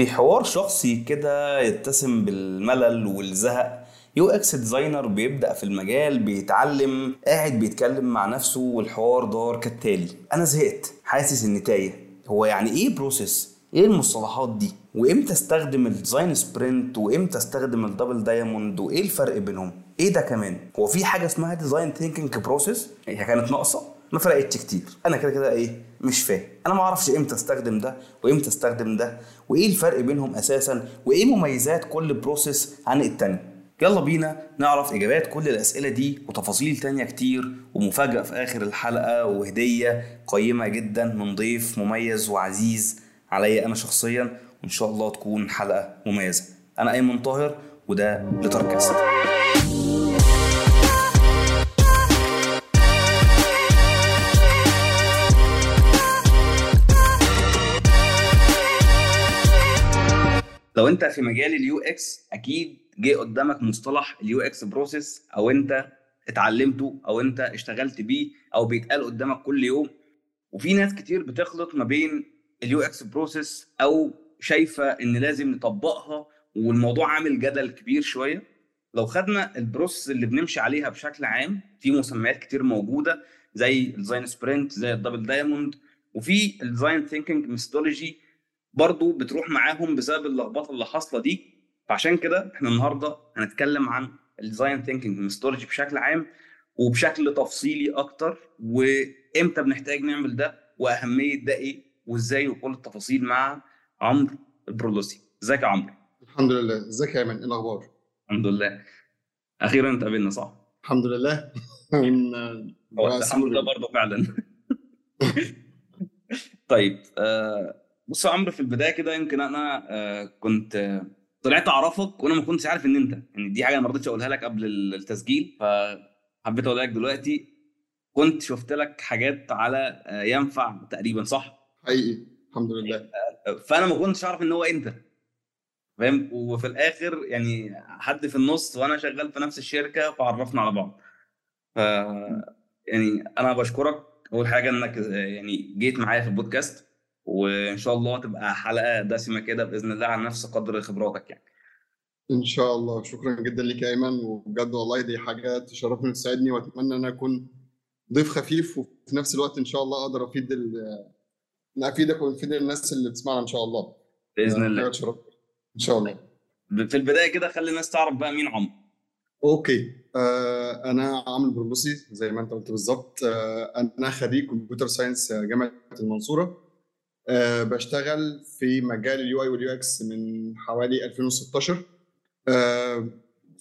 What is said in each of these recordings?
في حوار شخصي كده يتسم بالملل والزهق. UX designer بيبدأ في المجال بيتعلم قاعد بيتكلم مع نفسه والحوار دار كالتالي. أنا زهقت حاسس إني تايه. هو يعني إيه process إيه المصطلحات دي؟ وإمتى أستخدم ال design sprint؟ وإمتى أستخدم ال double diamond وإيه الفرق بينهم؟ إيه ده كمان؟ هو في حاجة اسمها design thinking process هي كانت ناقصة؟ ما فرقتش كتير. أنا كده كده إيه مش فاهم. أنا ما أعرفش إمتى أستخدم ده وإمتى أستخدم ده وإيه الفرق بينهم أساسا وإيه مميزات كل process عن التاني. يلا بينا نعرف إجابات كل الأسئلة دي وتفاصيل تانية كتير ومفاجأة في آخر الحلقة وهدية قيمة جدا من ضيف مميز وعزيز عليا أنا شخصيا. وإن شاء الله تكون حلقة مميزة. أنا أيمن طاهر وده لتركست لو انت في مجال ال UX أكيد جه قدامك مصطلح ال UX process أو انت اتعلمته أو انت اشتغلت بيه أو بيتقال قدامك كل يوم. وفي ناس كتير بتخلط ما بين ال UX process أو شايفة إن لازم نطبقها والموضوع عامل جدل كبير شوية. لو خدنا ال process اللي بنمشي عليها بشكل عام في مسميات كتير موجودة زي ال design sprint زي ال double diamond وفي ال design thinking methodology برضو بتروح معاهم بسبب اللخبطة اللي حاصلة دي. فعشان كده إحنا النهارده هنتكلم عن ال design thinking methodology بشكل عام وبشكل تفصيلي أكتر وإمتى بنحتاج نعمل ده وأهمية ده إيه وإزاي وكل التفاصيل مع عمرو البرولوسي. إزيك يا عمرو؟ الحمد لله. إزيك يا أيمن؟ إيه الأخبار؟ الحمد لله. أخيرا اتقابلنا صح؟ الحمد لله. هو الحمد لله برضه فعلا. طيب آه بص يا عمرو في البداية كده يمكن أنا آه كنت آه طلعت أعرفك وأنا ما كنتش عارف إن أنت. يعني دي حاجة ما رضيتش أقولها لك قبل التسجيل فحبيت أقولها لك دلوقتي. كنت شفت لك حاجات على آه ينفع تقريبا صح؟ حقيقي. الحمد لله. فأنا ما كنتش اعرف إن هو أنت. فاهم؟ وفي الآخر يعني حد في النص وأنا شغال في نفس الشركة فعرفنا على بعض. ف يعني أنا بشكرك أول حاجة إنك يعني جيت معايا في البودكاست. وإن شاء الله تبقى حلقة دسمة كده بإذن الله على نفس قدر خبراتك يعني. إن شاء الله. شكرا جدا لك يا أيمن وبجد والله دي حاجة تشرفني وتسعدني وأتمنى إن أكون ضيف خفيف وفي نفس الوقت إن شاء الله أقدر أفيد أفيدك وأفيد الناس اللي بتسمعنا إن شاء الله. بإذن الله. إن شاء الله. في البداية كده خلي الناس تعرف بقى مين عمرو. Okay. آه أنا عمرو البرولوسي زي ما أنت قلت بالظبط. آه أنا خريج computer science جامعة المنصورة. آه بشتغل في مجال ال UI وال UX من حوالي 2016 آه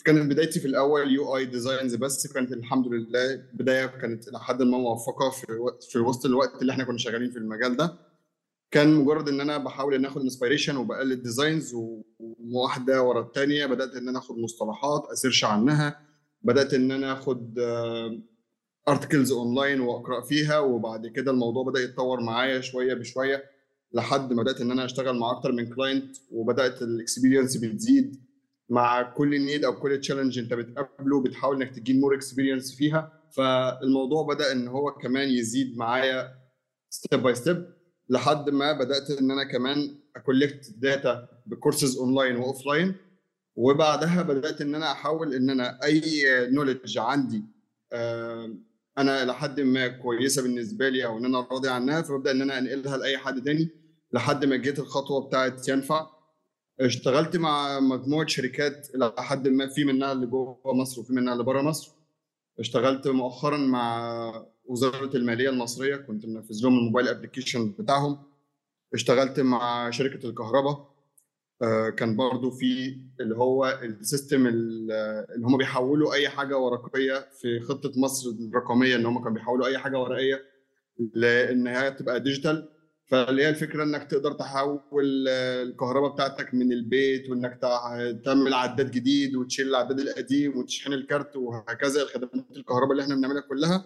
كانت بدايتي في الأول UI designs بس كانت الحمد لله بداية كانت إلى حد ما موفقة في في وسط الوقت اللي إحنا كنا شغالين في المجال ده. كان مجرد إن أنا بحاول إن آخد inspiration وبقلد designs وواحدة ورا الثانية بدأت إن أنا آخد مصطلحات أ search عنها بدأت إن أنا آخد articles online وأقرأ فيها وبعد كده الموضوع بدأ يتطور معايا شوية بشوية لحد ما بدأت إن أنا أشتغل مع أكتر من client وبدأت ال experience بتزيد مع كل need أو كل challenge أنت بتقابله بتحاول إنك ت gain more experience فيها. فالموضوع بدأ إن هو كمان يزيد معايا step by step لحد ما بدأت إن أنا كمان أ collect data ب courses online و offline وبعدها بدأت إن أنا أحاول إن أنا أي knowledge عندي أنا لحد ما كويسة بالنسبة لي أو إن أنا راضي عنها فببدأ إن أنا أنقلها لأي حد تاني لحد ما جيت الخطوة بتاعت ينفع. اشتغلت مع مجموعة شركات لحد ما في منها اللي جوه مصر وفي منها اللي بره مصر. اشتغلت مؤخرا مع وزارة المالية المصرية كنت منفذ لهم ال mobile application بتاعهم. اشتغلت مع شركة الكهرباء. كان برضو في اللي هو ال system اللي هم بيحولوا أي حاجة ورقية في خطة مصر الرقمية إن هم كانوا بيحولوا أي حاجة ورقية لإن هي تبقى digital فاللي هي الفكرة إنك تقدر تحول الكهرباء بتاعتك من البيت وإنك تعمل عداد جديد وتشيل العداد القديم وتشحن الكارت وهكذا الخدمات الكهرباء اللي إحنا بنعملها كلها.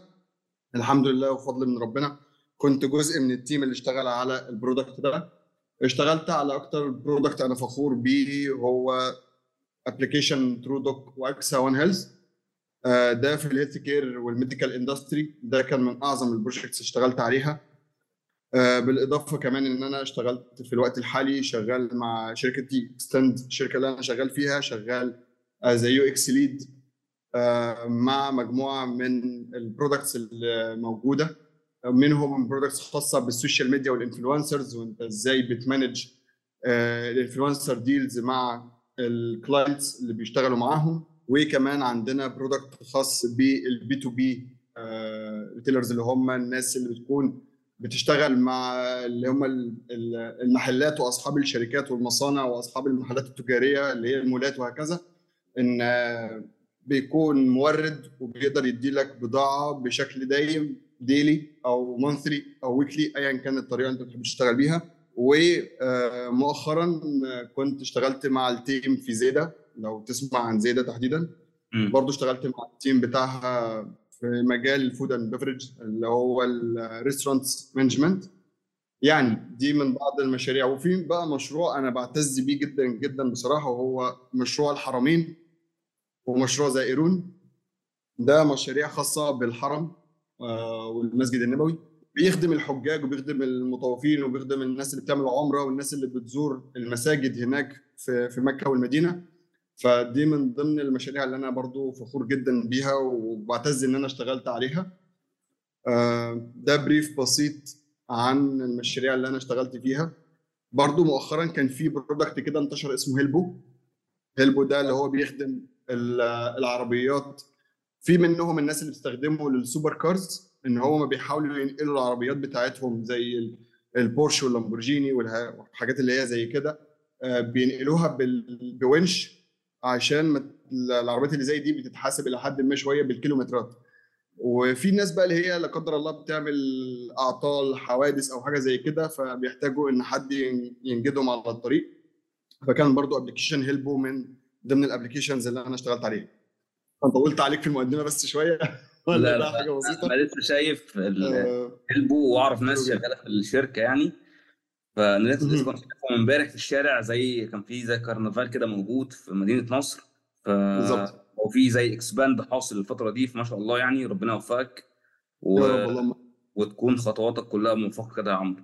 الحمد لله وفضل من ربنا. كنت جزء من ال team اللي اشتغل على ال product ده. اشتغلت على أكتر product أنا فخور بيه هو application TruDoc و AXA One Health ده في ال healthcare وال medical industry ده كان من أعظم ال projects اشتغلت عليها. آه، بالإضافة كمان إن أنا اشتغلت في الوقت الحالي شغال مع شركة تي الشركة اللي أنا شغال فيها شغال زي UX lead مع مجموعة من ال products الموجوده منهم products خاصة بال social media وال influencers وأنت إزاي بت manage ال influencer deals مع ال clients اللي بيشتغلوا معاهم. وكمان عندنا product خاص بال B2B retailers اللي هم الناس اللي بتكون بتشتغل مع اللي هم ال- ال- المحلات وأصحاب الشركات والمصانع وأصحاب المحلات التجارية اللي هي المولات وهكذا إن آه، بيكون مورد وبيقدر يدي لك بضاعة بشكل دايم daily أو monthly أو weekly ايا كانت الطريقة اللي أنت بتحب تشتغل بيها. ومؤخرا كنت اشتغلت مع ال team في زيدا. لو تسمع عن زيدا تحديدا. مم. برضو اشتغلت مع ال team بتاعها في مجال ال food and beverage اللي هو ال restaurant management يعني دي من بعض المشاريع. وفي بقى مشروع أنا بعتز بيه جدا جدا بصراحة وهو مشروع الحرمين ومشروع زائرون. ده مشاريع خاصة بالحرم. آه، والمسجد النبوي. بيخدم الحجاج وبيخدم المطوفين وبيخدم الناس اللي بتعمل عمرة والناس اللي بتزور المساجد هناك في في مكة والمدينة. فدي من ضمن المشاريع اللي أنا برضو فخور جدا بيها وبعتز إن أنا اشتغلت عليها. آه، ده brief بسيط عن المشاريع اللي أنا اشتغلت فيها. برضو مؤخرا كان في product كده انتشر اسمه هيلبو. هيلبو ده اللي هو بيخدم ال- العربيات في منهم الناس اللي بتستخدمه لل super cars إن هو ما بيحاولوا ينقلوا العربيات بتاعتهم زي ال- البورش واللامبورجيني والحاجات اللي هي زي كده آه، بينقلوها بونش عشان العربيات اللي زي دي بتتحاسب إلى حد ما شوية بالكيلومترات. وفي ناس بقى اللي هي لا قدر الله بتعمل أعطال حوادث أو حاجة زي كده فبيحتاجوا إن حد ين- ينجدهم على الطريق. فكان برضو application هيلبو من ضمن ال applications اللي أنا اشتغلت عليها. طولت عليك في المقدمة بس شوية. ولا لا لا. حاجة بسيطة؟ أنا لسه شايف آه، هيلبو وأعرف ناس. شغالة في الشركة يعني. فانا لسه. كنت شايفهم امبارح في الشارع زي كان في زي كرنفال كده موجود في مدينة نصر. ف بالظبط. وفي زي expand حاصل الفترة دي فما شاء الله يعني ربنا يوفقك. و... يا رب اللهم وتكون خطواتك كلها موفقة كده يا عمرو.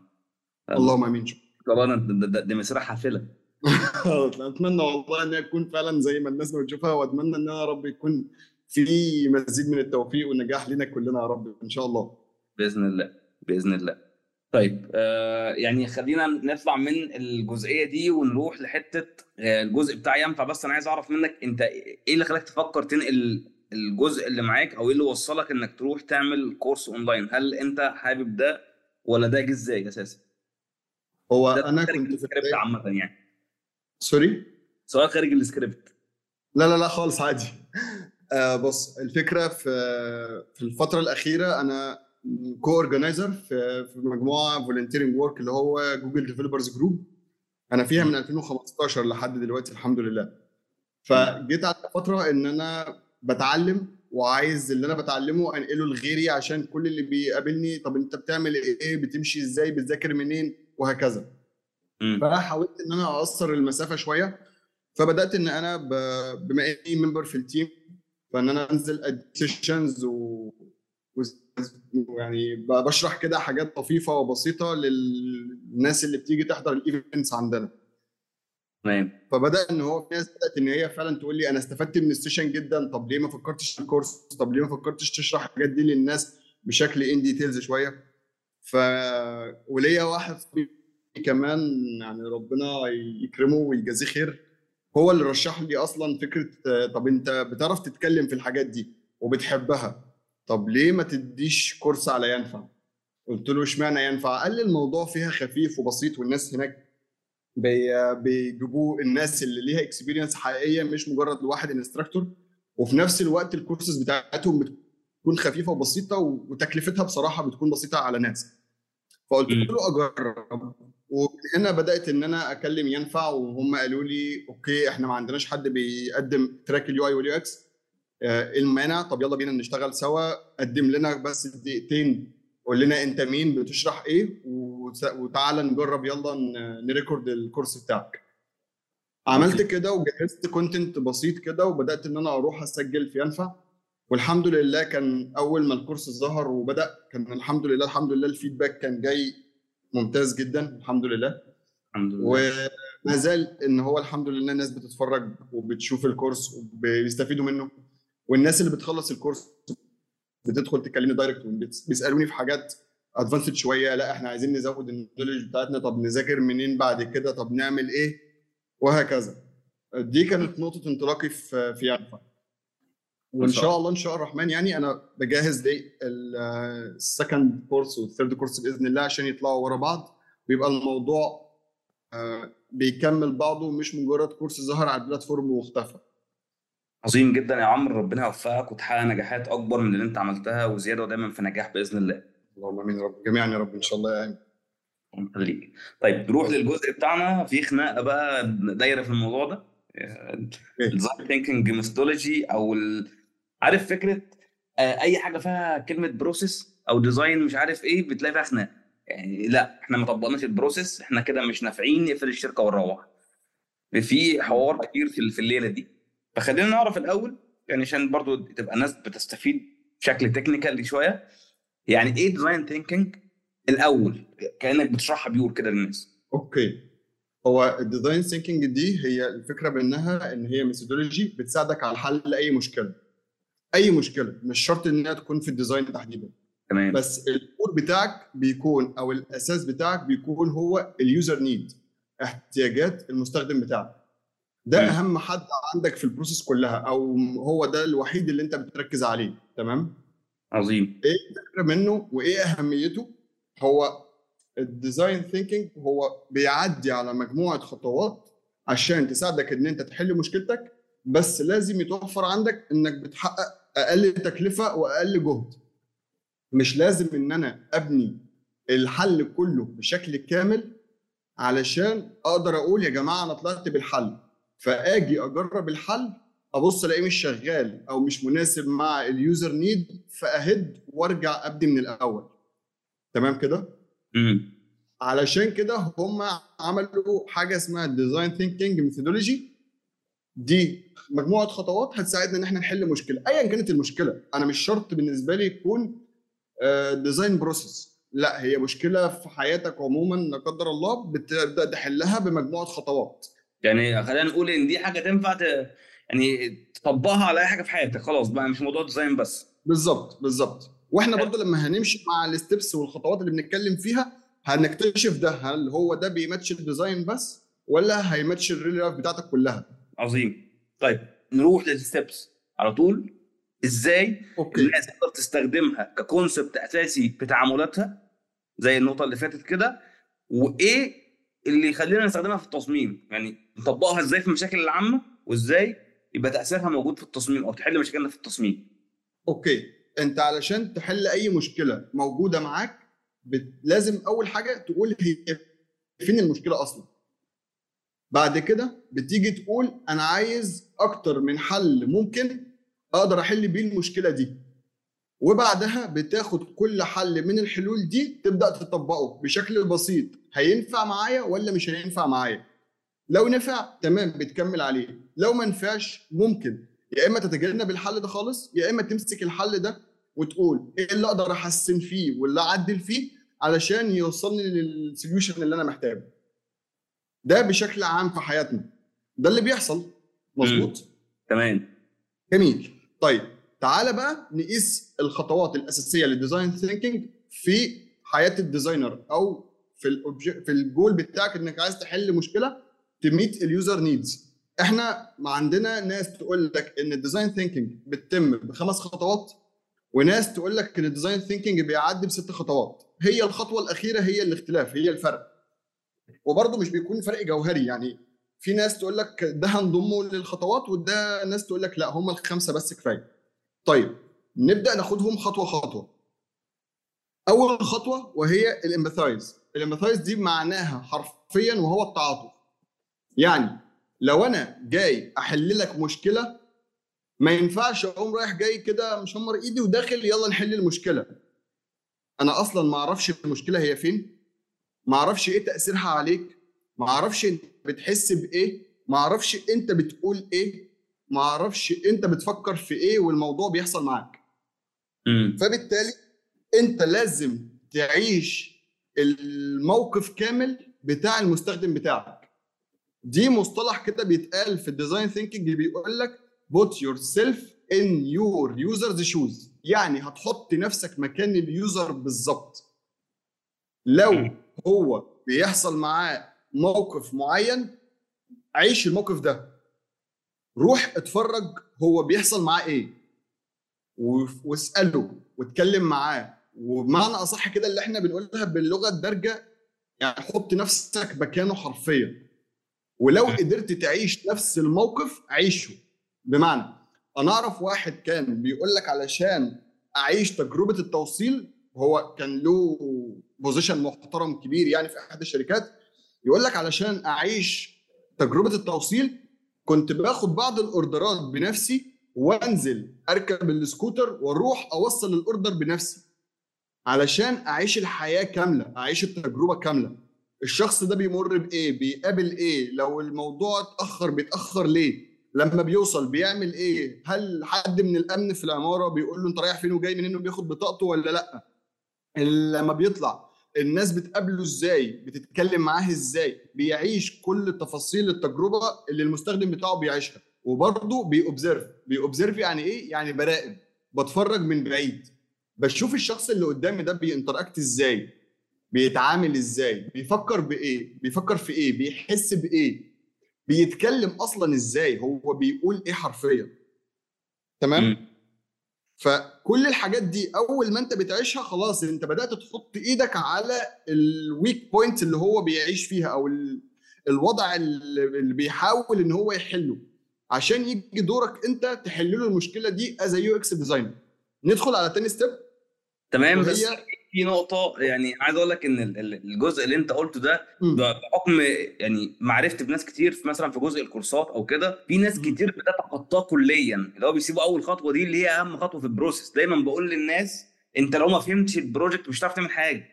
اللهم آمين طبعا ده, ده, ده مسيرة حافلة. أتمنى والله انها تكون فعلا زي ما الناس بتشوفها وأتمنى إن يا رب يكون في مزيد من التوفيق والنجاح لنا كلنا يا رب إن شاء الله. بإذن الله بإذن الله. طيب آه يعني خلينا نطلع من الجزئية دي ونروح لحتة آه الجزء بتاع ينفع بس أنا عايز أعرف منك أنت إيه اللي خلاك تفكر تنقل الجزء اللي معاك أو إيه اللي وصلك إنك تروح تعمل كورس اونلاين هل أنت حابب ده ولا ده جه إزاي أساسا؟ هو أنا كنت في عامة يعني. sorry؟ سؤال خارج السكريبت. لا لا لا خالص عادي. آه بص الفكرة في في الفترة الأخيرة أنا co-organizer في في مجموعة volunteering work اللي هو Google Developers Group أنا فيها من 2015 لحد دلوقتي الحمد لله. فجيت على فترة إن أنا بتعلم وعايز اللي أنا بتعلمه أنقله لغيري عشان كل اللي بيقابلني طب أنت بتعمل إيه؟ بتمشي إزاي؟ بتذاكر منين؟ وهكذا. فحاولت إن أنا أقصر المسافة شوية فبدأت إن أنا ب... بما إني member في ال team فإن أنا أنزل ادي sessions و... ويعني بشرح كده حاجات طفيفه وبسيطة للناس اللي بتيجي تحضر ال events عندنا. تمام. فبدأ إن هو في ناس بدأت إن هي فعلا تقول لي أنا استفدت من ال session جدا طب ليه ما فكرتش في ال course طب ليه ما فكرتش تشرح الحاجات دي للناس بشكل in details شوية؟ ف وليا واحد كمان يعني ربنا يكرمه ويجازيه خير. هو اللي رشح لي أصلا فكرة طب أنت بتعرف تتكلم في الحاجات دي وبتحبها طب ليه ما تديش course على ينفع؟ قلت له إشمعنى ينفع؟ قال لي الموضوع فيها خفيف وبسيط والناس هناك بي- بيجيبوا الناس اللي ليها experience حقيقية مش مجرد واحد instructor وفي نفس الوقت الكورسز بتاعتهم بتكون خفيفة وبسيطة وتكلفتها بصراحة بتكون بسيطة على ناس. فقلت. له أجرب. وهنا بدأت إن أنا أكلم ينفع وهم قالوا لي okay إحنا ما عندناش حد بيقدم track ال UI وال UX إيه المانع طب يلا بينا نشتغل سوا. قدم لنا بس دقيقتين قول لنا أنت مين بتشرح إيه؟ وت- وتعالى نجرب يلا ن record ال course بتاعك. عملت كده وجهزت content بسيط كده وبدأت إن أنا أروح أسجل في ينفع. والحمد لله كان أول ما ال course ظهر وبدأ كان الحمد لله الحمد لله ال feedback كان جاي ممتاز جدا الحمد لله. الحمد لله. وما زال إن هو الحمد لله الناس بتتفرج وبتشوف ال course وبيستفيدوا منه. والناس اللي بتخلص ال course بتدخل تكلمني direct بيسألوني في حاجات advanced شوية. لا إحنا عايزين نزود ال knowledge بتاعتنا. طب نذاكر منين بعد كده؟ طب نعمل إيه؟ وهكذا. دي كانت نقطة انطلاقي في في ينفع وإن شاء الله. إن شاء الرحمن. يعني أنا بجهز لل second course وال third course بإذن الله عشان يطلعوا ورا بعض. ويبقى الموضوع آه، بيكمل بعضه مش مجرد course ظهر على ال platform واختفى عظيم جدا يا عمرو. ربنا يوفقك وتحقق نجاحات أكبر من اللي أنت عملتها وزيادة ودايما في نجاح بإذن الله. اللهم آمين يا رب. جميعا يا رب إن شاء الله يا الله يخليك طيب نروح للجزء بتاعنا. في خناقة بقى دايرة في الموضوع ده. ال design thinking methodology أو ال... عارف فكرة آه، أي حاجة فيها كلمة process أو design مش عارف إيه بتلاقي فيها خناقه يعني لأ إحنا ما طبقناش ال process إحنا كده مش نافعين نقفل الشركة ونروح. في حوار كتير في الليلة دي. فخلينا نعرف الأول يعني عشان برضو تبقى الناس بتستفيد بشكل technical شوية. يعني إيه design thinking الأول كأنك بتشرحها pure كده للناس. okay. هو ال design thinking دي هي الفكرة بأنها إن هي methodology بتساعدك على حل أي مشكلة. أي مشكلة مش شرط انها تكون في ال design تحديدا. تمام. بس ال core بتاعك بيكون أو الاساس بتاعك بيكون هو ال user need احتياجات المستخدم بتاعك. ده مم. أهم حد عندك في ال process كلها أو هو ده الوحيد اللي أنت بتركز عليه تمام؟ عظيم. الفكرة منه وإيه أهميته؟ هو ال design thinking هو بيعدي على مجموعة خطوات عشان تساعدك إن أنت تحل مشكلتك بس لازم يتوفر عندك إنك بتحقق أقل تكلفة وأقل جهد. مش لازم إن أنا أبني الحل كله بشكل كامل علشان أقدر أقول يا جماعة أنا طلعت بالحل. فآجي أجرب الحل أبص ألاقيه مش شغال أو مش مناسب مع ال user need فأهد وأرجع ابدي من الأول. تمام كده؟ علشان كده هم عملوا حاجة اسمها design thinking methodology دي مجموعة خطوات هتساعدنا إن إحنا نحل مشكلة. ايا كانت المشكلة أنا مش شرط بالنسبة لي يكون design process لا هي مشكلة في حياتك عموما لا قدر الله بتبدأ تحلها بمجموعة خطوات. يعني خلينا نقول إن دي حاجة تنفع ت... يعني تطبقها على أي حاجة في حياتك. خلاص بقى مش موضوع design بس. بالظبط بالظبط. وإحنا برضو لما هنمشي مع ال steps والخطوات اللي بنتكلم فيها هنكتشف ده هل هو ده بي match ال design بس ولا هي match ال real life بتاعتك كلها؟ عظيم. طيب نروح لل steps على طول إزاي okay. الناس تقدر تستخدمها ك concept أساسي في تعاملاتها زي النقطة اللي فاتت كده وإيه اللي يخلينا نستخدمها في التصميم؟ يعني نطبقها إزاي في المشاكل العامة وإزاي يبقى تأثيرها موجود في التصميم أو تحل مشاكلنا في التصميم. أوكي. أنت علشان تحل أي مشكلة موجودة معاك بت... لازم أول حاجة تقول هي فين المشكلة أصلا. بعد كده بتيجي تقول أنا عايز أكتر من حل ممكن أقدر أحل بيه المشكلة دي. وبعدها بتاخد كل حل من الحلول دي تبدأ تطبقه بشكل بسيط. هينفع معايا ولا مش هينفع معايا؟ لو نفع تمام بتكمل عليه. لو ما نفعش ممكن. يا إما تتجنب الحل ده خالص يا إما تمسك الحل ده وتقول إيه اللي أقدر أحسن فيه واللي أعدل فيه علشان يوصلني لل solution اللي أنا محتاجه. ده بشكل عام في حياتنا. ده اللي بيحصل. مظبوط؟ تمام. جميل. طيب تعالى بقى نقيس الخطوات الأساسية لل design thinking في حياة ال designer أو في ال obj... في الجول بتاعك إنك عايز تحل مشكلة ت meet ال user needs إحنا ما عندنا ناس تقول لك إن ال design thinking بتتم بخمس خطوات وناس تقول لك إن ال design thinking بيعدي بست خطوات. هي الخطوة الأخيرة هي الاختلاف هي الفرق. وبرضه مش بيكون فرق جوهري. يعني في ناس تقول لك ده هنضمه للخطوات وده ناس تقول لك لا هم الخمسة بس كفاية. طيب نبدأ ناخدهم خطوة خطوة. أول خطوة وهي ال empathize ال empathize دي معناها حرفيا وهو التعاطف. يعني لو أنا جاي أحل لك مشكلة ما ينفعش أقوم رايح جاي كده مشمر إيدي وداخل يلا نحل المشكلة. أنا أصلا ما أعرفش المشكلة هي فين. ما أعرفش إيه تأثيرها عليك ما أعرفش انت بتحس بإيه ما أعرفش انت بتقول إيه ما أعرفش انت بتفكر في إيه والموضوع بيحصل معاك. فبالتالي انت لازم تعيش الموقف كامل بتاع المستخدم بتاعك. دي مصطلح كده بيتقال في ال design thinking بيقول لك put yourself in your user's shoes. يعني هتحط نفسك مكان ال user بالظبط. لو هو بيحصل معاه موقف معين عيش الموقف ده. روح اتفرج هو بيحصل معاه إيه واسأله واتكلم معاه. وبمعنى أصح كده اللي إحنا بنقولها باللغة الدارجة يعني حط نفسك مكانه حرفيا. ولو قدرت تعيش نفس الموقف عيشه. بمعنى أنا أعرف واحد كان بيقول لك علشان أعيش تجربة التوصيل هو كان له بوزيشن محترم كبير يعني في أحد الشركات يقول لك علشان أعيش تجربة التوصيل كنت باخد بعض الأوردرات بنفسي وأنزل أركب السكوتر وأروح أوصل الأوردر بنفسي علشان أعيش الحياة كاملة أعيش التجربة كاملة. الشخص ده بيمر بإيه؟ بيقابل إيه؟ لو الموضوع اتأخر بيتأخر ليه؟ لما بيوصل بيعمل إيه؟ هل حد من الأمن في العمارة بيقول له أنت رايح فين وجاي منين وبياخد بطاقته ولا لأ؟ لما بيطلع الناس بتقابله إزاي؟ بتتكلم معاه إزاي؟ بيعيش كل تفاصيل التجربة اللي المستخدم بتاعه بيعيشها. وبرضه بيوبزرف بيوبزرف يعني إيه؟ يعني براقب. بتفرج من بعيد. بشوف الشخص اللي قدامي ده بينتراكت إزاي؟ بيتعامل إزاي؟ بيفكر بإيه؟ بيفكر في إيه؟ بيحس بإيه؟ بيتكلم أصلا إزاي؟ هو بيقول إيه حرفيا؟ تمام؟ مم. فكل الحاجات دي أول ما أنت بتعيشها خلاص أنت بدأت تحط إيدك على ال weak point اللي هو بيعيش فيها أو ال- الوضع اللي بيحاول إن هو يحله. عشان يجي دورك أنت تحل له المشكلة دي as UX designer ندخل على تاني step تمام بس في نقطة يعني عايز أقول لك إن ال- ال- الجزء اللي أنت قلته ده بحكم يعني معرفتي بناس كتير في مثلا في جزء الكورسات أو كده في ناس. كتير بتتخطاه كليا اللي هو بيسيبوا أول خطوة دي اللي هي أهم خطوة في ال process دايما بقول للناس أنت لو ما فهمتش ال project مش هتعرف تعمل حاجة.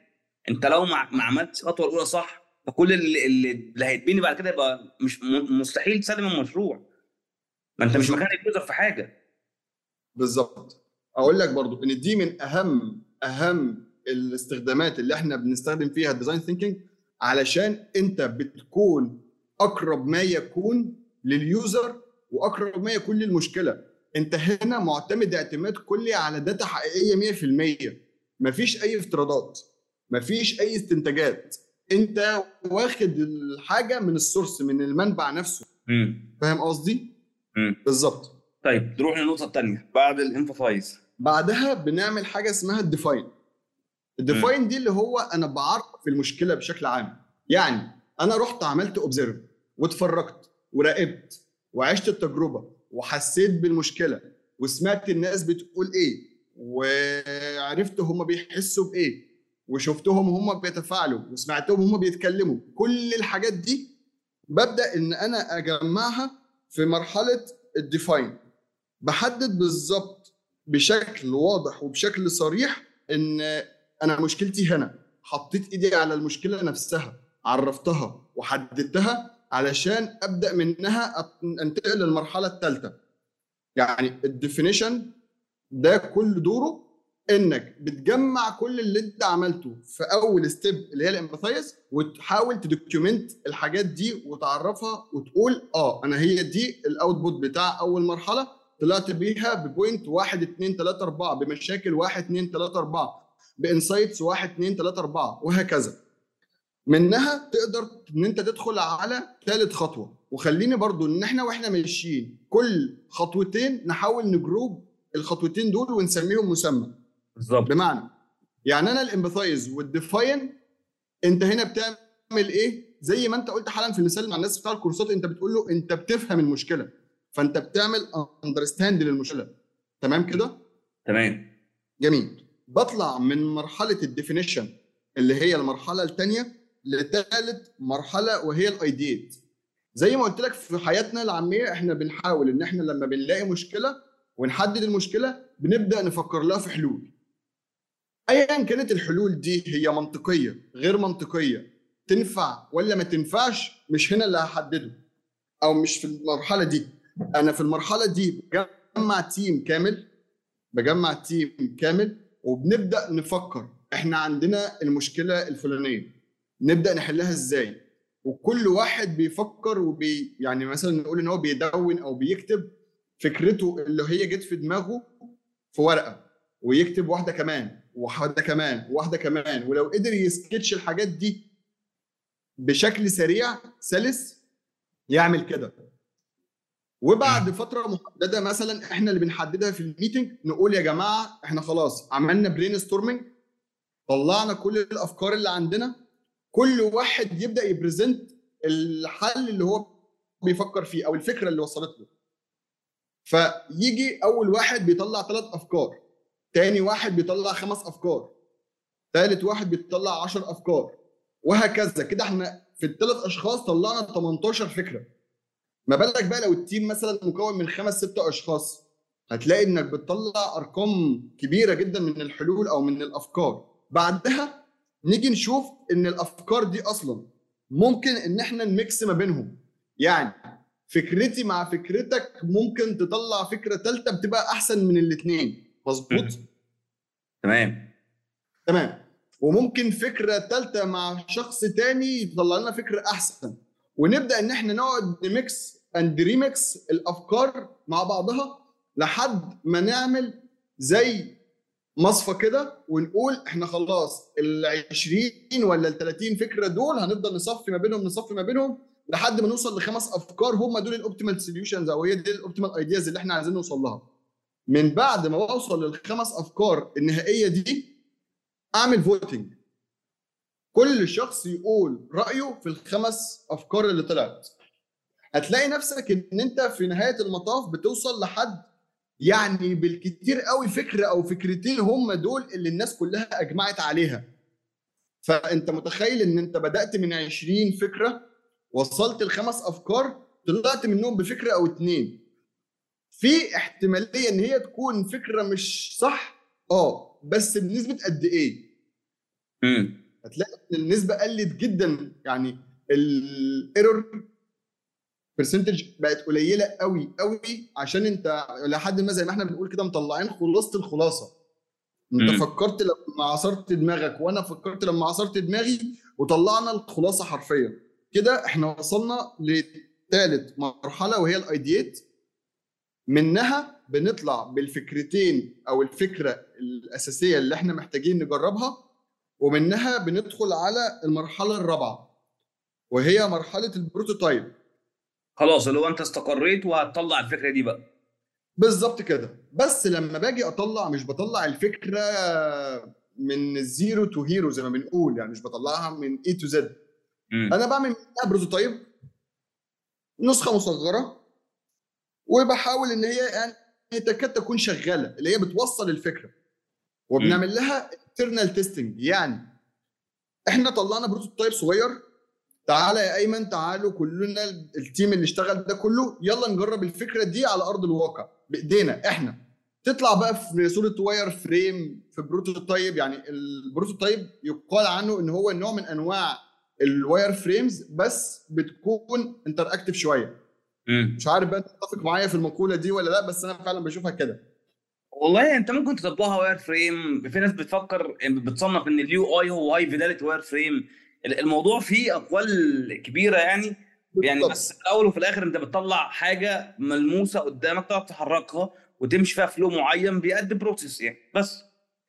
أنت لو ما عملتش الخطوة الأولى صح فكل اللي, اللي هيتبني بعد كده يبقى مش مستحيل تسلم المشروع. ما أنت مش. مكان ال user في حاجة. بالظبط. أقول لك برضو إن دي من أهم أهم الاستخدامات اللي إحنا بنستخدم فيها ال design thinking علشان انت بتكون أقرب ما يكون لل user وأقرب ما يكون للمشكلة. انت هنا معتمد اعتماد كلي على data حقيقية 100% مفيش أي افتراضات مفيش أي استنتاجات. انت واخد الحاجة من ال source من المنبع نفسه. فاهم قصدي؟ بالظبط. طيب. نروح للنقطة الثانية بعد ال empathize بعدها بنعمل حاجة اسمها ال define ال define دي اللي هو أنا بعرف المشكلة بشكل عام. يعني أنا رحت عملت observe واتفرجت وراقبت وعشت التجربة وحسيت بالمشكلة وسمعت الناس بتقول إيه وعرفت هم بيحسوا بإيه وشفتهم هم بيتفاعلوا وسمعتهم هم بيتكلموا. كل الحاجات دي ببدأ إن أنا أجمعها في مرحلة الديفاين بحدد بالظبط بشكل واضح وبشكل صريح إن أنا مشكلتي هنا. حطيت إيدي على المشكلة نفسها عرفتها وحددتها علشان أبدأ منها أنتقل للمرحلة الثالثه يعني ال definition ده كل دوره إنك بتجمع كل اللي أنت عملته في أول step اللي هي ال empathize وتحاول ت document الحاجات دي وتعرفها وتقول آه أنا هي دي ال output بتاع أول مرحلة طلعت بيها ب point 1 2 3 4 بمشاكل 1 2 3 4 ب insights 1 2 3 4 وهكذا. منها تقدر إن أنت تدخل على ثالث خطوة. وخليني برضو إن إحنا وإحنا ماشيين كل خطوتين نحاول ن group الخطوتين دول ونسميهم مسمى. بالظبط. بمعنى يعني أنا ال empathize وال define أنت هنا بتعمل إيه؟ زي ما أنت قلت حالا في المثال مع الناس بتاع الكورسات أنت بتقول له أنت بتفهم المشكلة. فأنت بتعمل understand للمشكلة. تمام كده؟ تمام. جميل. بطلع من مرحلة الديفينيشن اللي هي المرحلة الثانية لثالث مرحلة وهي الأيديت. زي ما قلت لك في حياتنا العامية إحنا بنحاول إن إحنا لما بنلاقي مشكلة ونحدد المشكلة بنبدأ نفكر لها في حلول. ايا كانت الحلول دي هي منطقية غير منطقية تنفع ولا ما تنفعش مش هنا اللي هحدده. أو مش في المرحلة دي. أنا في المرحلة دي بجمع تيم كامل بجمع تيم كامل وبنبدأ نفكر إحنا عندنا المشكلة الفلانية. نبدأ نحلها إزاي؟ وكل واحد بيفكر وبي يعني مثلا نقول إن هو بيدون أو بيكتب فكرته اللي هي جت في دماغه في ورقة ويكتب واحدة كمان وواحدة كمان وواحدة كمان ولو قدر يسكتش الحاجات دي بشكل سريع سلس يعمل كده. وبعد فترة محددة مثلا إحنا اللي بنحددها في ال meeting نقول يا جماعة إحنا خلاص عملنا brainstorming طلعنا كل الأفكار اللي عندنا كل واحد يبدأ ي present الحل اللي هو بيفكر فيه أو الفكرة اللي وصلت له. فيجي أول واحد بيطلع ثلاث أفكار تاني واحد بيطلع خمس أفكار ثالث واحد بيطلع 10 أفكار وهكذا. كده إحنا في الثلاث أشخاص طلعنا 18 فكرة. ما بالك بقى لو ال team مثلا مكون من خمس ست أشخاص؟ هتلاقي إنك بتطلع أرقام كبيرة جدا من الحلول أو من الأفكار. بعدها نيجي نشوف إن الأفكار دي أصلا ممكن إن إحنا ن mix ما بينهم. يعني فكرتي مع فكرتك ممكن تطلع فكرة ثالثه بتبقى أحسن من الاثنين مظبوط؟ تمام. تمام. وممكن فكرة ثالثه مع شخص تاني يطلع لنا فكرة أحسن. ونبدأ إن إحنا نقعد ن mix and remix الأفكار مع بعضها لحد ما نعمل زي مصفى كده ونقول إحنا خلاص ال 20 ولا ال 30 فكرة دول هنفضل نصفي ما بينهم نصفي ما بينهم لحد ما نوصل لخمس أفكار هم دول ال optimal solutions أو هي دي ال optimal ideas اللي إحنا عايزين نوصل لها. من بعد ما اوصل للخمس أفكار النهائية دي أعمل فوتنج كل شخص يقول رأيه في الخمس أفكار اللي طلعت. هتلاقي نفسك إن أنت في نهاية المطاف بتوصل لحد يعني بالكتير قوي فكره أو فكرتين هم دول اللي الناس كلها أجمعت عليها. فأنت متخيل إن أنت بدأت من 20 فكرة وصلت لخمس أفكار طلعت منهم بفكرة أو اتنين. في احتمالية إن هي تكون فكرة مش صح؟ آه بس بنسبة قد إيه؟ امم هتلاقي إن النسبة قلت جدا يعني ال error percentage بقت قليلة قوي قوي عشان انت لحد ما زي ما إحنا بنقول كده مطلعين خلاصة الخلاصة. انت. فكرت لما عصرت دماغك وأنا فكرت لما عصرت دماغي وطلعنا الخلاصة حرفيا. كده إحنا وصلنا لثالث مرحلة وهي الايديات منها بنطلع بالفكرتين أو الفكرة الأساسية اللي إحنا محتاجين نجربها ومنها بندخل على المرحلة الرابعة وهي مرحلة البروتوتايب. خلاص اللي هو أنت استقريت وهتطلع الفكرة دي بقى. بالظبط كده. بس لما باجي أطلع مش بطلع الفكرة من zero to hero زي ما بنقول يعني مش بطلعها من A to Z أنا بعمل منها prototype نسخة مصغرة وبحاول إن هي يعني تكاد تكون شغالة اللي هي بتوصل الفكرة. وبنعمل لها internal testing يعني إحنا طلعنا prototype صغير تعالى يا أيمن تعالوا كلنا ال team اللي اشتغل ده كله يلا نجرب الفكرة دي على أرض الواقع بإيدينا إحنا. تطلع بقى في صورة wireframe في prototype يعني ال prototype يقال عنه إن هو نوع من أنواع ال wireframes بس بتكون interactive شوية مش عارف بقى تتفق معايا في المقولة دي ولا لأ بس أنا فعلا بشوفها كده. والله أنت ممكن تطبقها wireframe في ناس بتفكر بتصنف إن ال UI هو high fidelity wireframe الموضوع فيه أقوال كبيرة يعني. يعني بالضبط. بس في الأول وفي الآخر أنت بتطلع حاجة ملموسة قدامك تعرف تحركها وتمشي فيها flow معين بيأدي process يعني. بس.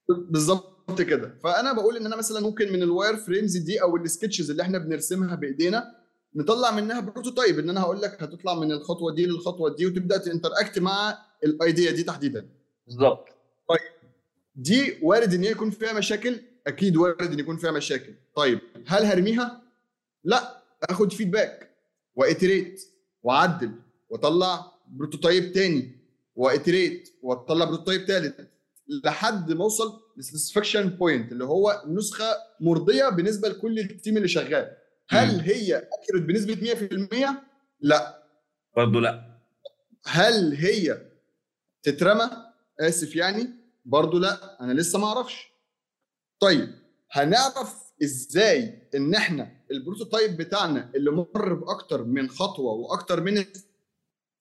بالظبط كده. فأنا بقول إن أنا مثلا ممكن من ال wireframes دي أو ال sketches اللي إحنا بنرسمها بإيدينا نطلع منها prototype إن أنا هقول لك هتطلع من الخطوة دي للخطوة دي وتبدأ ت interact مع ال idea دي تحديدا. بالظبط دي وارد إن هي يكون فيها مشاكل أكيد وارد إن يكون فيها مشاكل. طيب هل هرميها؟ لا آخد feedback وا iterate واعدل واطلع prototype تاني وا iterate واطلع prototype تالت لحد ما أوصل لل satisfaction point اللي هو نسخة مرضية بالنسبة لكل ال team اللي شغال. هل. هي accurate بنسبة 100% لا. برضه لا. هل هي تترمى؟ آسف يعني. برضو لا. أنا لسه ما أعرفش. طيب هنعرف إزاي إن إحنا ال prototype بتاعنا اللي مر بأكتر من خطوة وأكتر من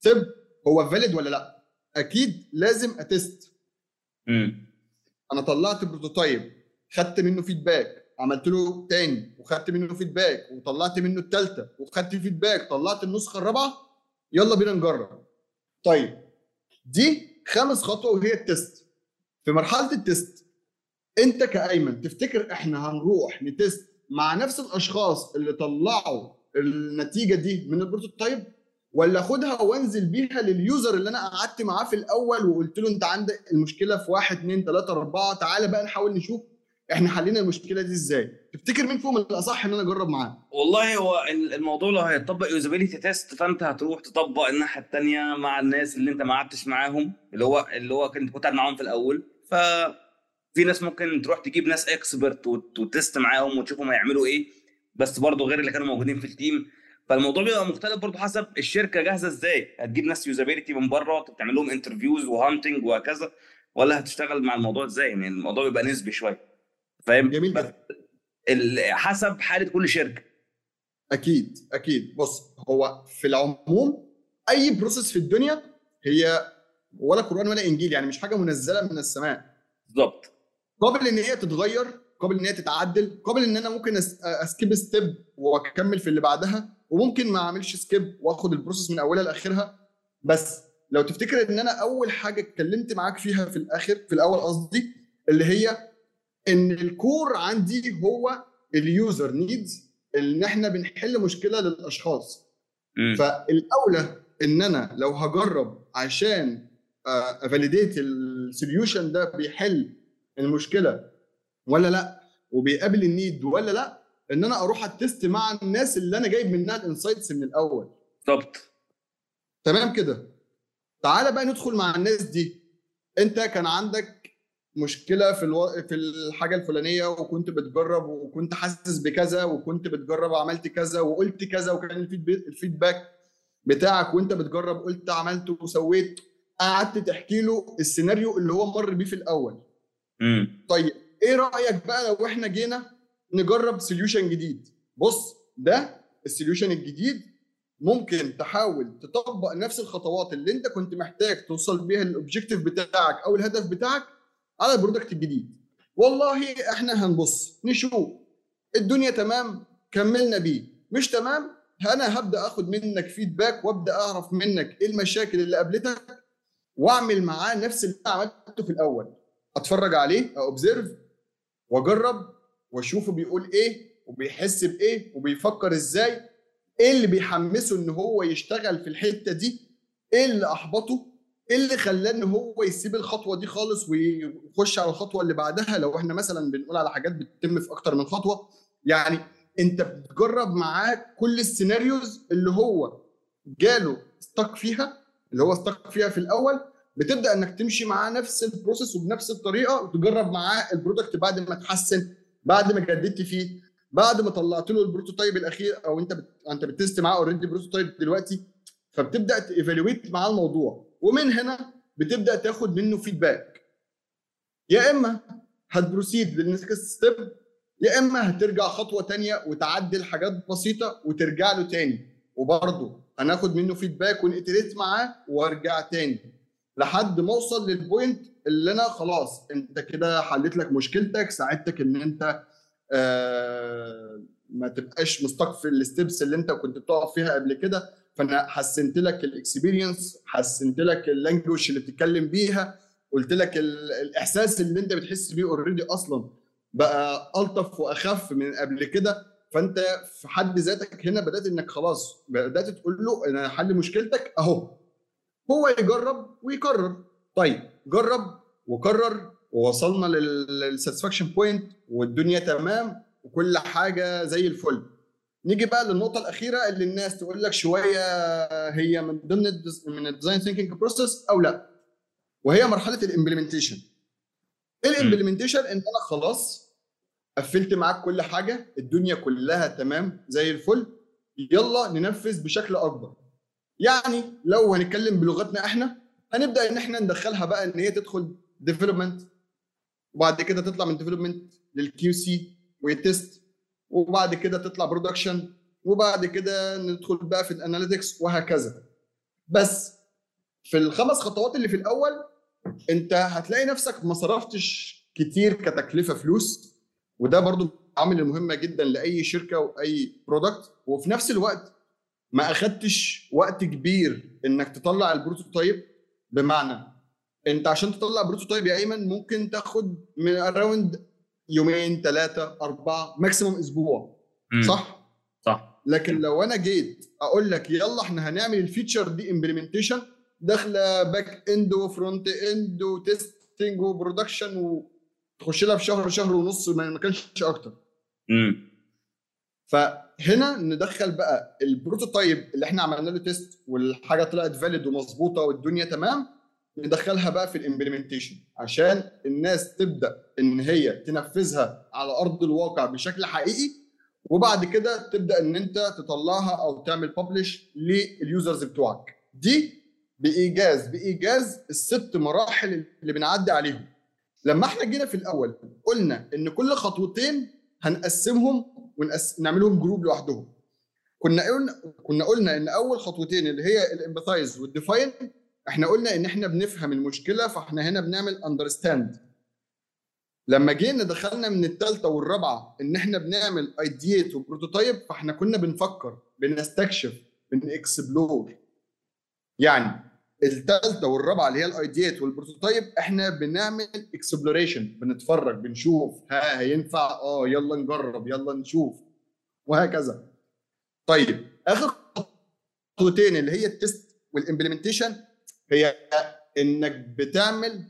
step هو valid ولا لأ؟ أكيد لازم ا test امم أنا طلعت prototype خدت منه feedback عملت له تاني وخدت منه feedback وطلعت منه الثالثه وخدت feedback طلعت النسخة الرابعة. يلا بينا نجرب. طيب دي خامس خطوة وهي ال test في مرحلة ال test انت كأيمن تفتكر إحنا هنروح ن test مع نفس الأشخاص اللي طلعوا النتيجة دي من ال prototype؟ ولا اخدها وانزل بيها لل user اللي أنا قعدت معاه في الأول وقلت له أنت عندك المشكلة في واحد اثنين ثلاثة أربعة تعالى بقى نحاول نشوف إحنا حلينا المشكلة دي إزاي. تفتكر مين فيهم الاصح إن أنا أجرب معاه؟ والله هو الموضوع لو هيطبق usability test فأنت هتروح تطبق الناحية الثانية مع الناس اللي أنت ما قعدتش معاهم اللي هو اللي هو كنت كنت معاهم في الأول. ف في ناس ممكن تروح تجيب ناس expert وت test معاهم وتشوفهم هيعملوا إيه بس برضه غير اللي كانوا موجودين في ال team فالموضوع بيبقى مختلف برضه حسب الشركة جاهزة إزاي. هتجيب ناس usability من بره تعمل لهم interviews و hunting وهكذا ولا هتشتغل مع الموضوع إزاي؟ يعني الموضوع بيبقى نسبي شوية. فاهم؟ جميل حسب حالة كل شركة. أكيد أكيد. بص هو في العموم أي process في الدنيا هي ولا قرآن ولا إنجيل يعني مش حاجة منزلة من السماء. بالظبط. قابل إن هي تتغير قابل إن هي تتعدل قابل إن أنا ممكن أ skip step وأكمل في اللي بعدها وممكن ما أعملش skip وآخد ال process من أولها لآخرها بس لو تفتكر إن أنا أول حاجة اتكلمت معاك فيها في الآخر في الأول قصدي اللي هي إن ال core عندي هو ال user needs إن إحنا بنحل مشكلة للأشخاص مم. فالأولى إن أنا لو هجرب عشان أ validate ال solution ده بيحل المشكلة. ولا لا؟ وبيقابل ال need ولا لا؟ إن أنا أروح أ test مع الناس اللي أنا جايب منها ال insights من الأول. بالظبط. تمام كده؟ تعالى بقى ندخل مع الناس دي. أنت كان عندك مشكلة في ألو... في الحاجة الفلانية وكنت بتجرب وكنت حاسس بكذا وكنت بتجرب وعملت كذا وقلت كذا وكان ال feedback ال feedback بتاعك وأنت بتجرب قلت عملت وسويت قعدت تحكي له السيناريو اللي هو مر بيه في الأول. طيب إيه رأيك بقى لو إحنا جينا نجرب solution جديد؟ بص ده ال solution الجديد ممكن تحاول تطبق نفس الخطوات اللي انت كنت محتاج توصل بيها لل objective بتاعك أو الهدف بتاعك على ال product الجديد. والله إحنا هنبص نشوف. الدنيا تمام كملنا بيه. مش تمام؟ أنا هبدأ آخد منك فيدباك وأبدأ أعرف منك إيه المشاكل اللي قابلتك وأعمل معاه نفس اللي عملته في الأول. اتفرج عليه اوبزرف واجرب واشوفه بيقول إيه وبيحس بإيه وبيفكر إزاي إيه اللي بيحمسه إن هو يشتغل في الحتة دي إيه اللي أحبطه إيه اللي خلاه إن هو يسيب الخطوة دي خالص ويخش على الخطوة اللي بعدها. لو إحنا مثلا بنقول على حاجات بتتم في أكتر من خطوة يعني أنت بتجرب معاه كل ال scenarios اللي هو جاله stuck فيها اللي هو stuck فيها في الأول بتبدأ إنك تمشي معاه نفس ال process وبنفس الطريقة وتجرب معاه ال product بعد ما تحسن بعد ما جددت فيه بعد ما طلعت له ال prototype الأخير أو أنت بت... أنت بت test معاه already prototype دلوقتي فبتبدأ ت evaluate معاه الموضوع. ومن هنا بتبدأ تاخد منه feedback يا إما هت proceed لل next step يا إما هترجع خطوة تانية وتعدل حاجات بسيطة وترجع له تاني. وبرضه هناخد منه feedback ون iterate معاه وأرجع تاني. لحد ما اوصل لل point اللي أنا خلاص انت كده حليت لك مشكلتك ساعدتك ان انت آه ما تبقاش stuck في ال steps اللي انت كنت بتقف فيها قبل كده. فانا حسنت لك ال experience حسنت لك ال language اللي بتتكلم بيها قلت لك الإحساس اللي انت بتحس بيه already أصلا بقى ألطف وأخف من قبل كده. فانت في حد ذاتك هنا بدأت إنك خلاص بدأت تقول له أنا حل مشكلتك أهو. هو يجرب ويكرر طيب جرب وكرر ووصلنا لل satisfaction point والدنيا تمام وكل حاجة زي الفل. نيجي بقى للنقطة الأخيرة اللي الناس تقول لك شوية هي من ضمن من ال design thinking process أو لأ. وهي مرحلة ال implementation ال implementation إن أنا خلاص قفلت معاك كل حاجة الدنيا كلها تمام زي الفل يلا ننفذ بشكل أكبر. يعني لو هنتكلم بلغتنا إحنا هنبدأ إن إحنا ندخلها بقى إن هي تدخل development وبعد كده تطلع من development لل QC ويت test وبعد كده تطلع production وبعد كده ندخل بقى في ال analytics وهكذا. بس في الخمس خطوات اللي في الأول أنت هتلاقي نفسك ما صرفتش كتير كتكلفة فلوس وده برضو عامل مهمه جدا لأي شركة وأي product وفي نفس الوقت ما أخدتش وقت كبير إنك تطلع ال prototype؟ بمعنى أنت عشان تطلع prototype يا أيمن ممكن تاخد من around يومين ثلاثة أربعة maximum أسبوع. مم. صح؟ صح. لكن لو أنا جيت أقول لك يلا إحنا هنعمل ال feature دي implementation داخلة back end و front end و testing و production وتخش لها في شهر شهر ونص ما كانش أكتر. امم فهنا ندخل بقى ال prototype اللي إحنا عملنا له test والحاجة طلعت valid ومظبوطة والدنيا تمام ندخلها بقى في ال implementation عشان الناس تبدأ إن هي تنفذها على أرض الواقع بشكل حقيقي وبعد كده تبدأ إن أنت تطلعها أو تعمل publish لل users بتوعك. دي بإيجاز بإيجاز الست مراحل اللي بنعدي عليهم. لما إحنا جينا في الأول قلنا إن كل خطوتين هنقسمهم ونعملهم group لوحدهم. كنا قلنا كنا قلنا إن أول خطوتين اللي هي ال empathize وال define إحنا قلنا إن إحنا بنفهم المشكلة فإحنا هنا بنعمل understand لما جينا دخلنا من الثالثه والرابعة إن إحنا بنعمل ideate و prototype فإحنا كنا بنفكر بنستكشف بن explore يعني الثالثه والرابعة اللي هي ال ideate وال prototype إحنا بنعمل exploration بنتفرج بنشوف ها هينفع؟ آه يلا نجرب يلا نشوف وهكذا. طيب آخر خطوتين اللي هي ال test وال implementation هي إنك بتعمل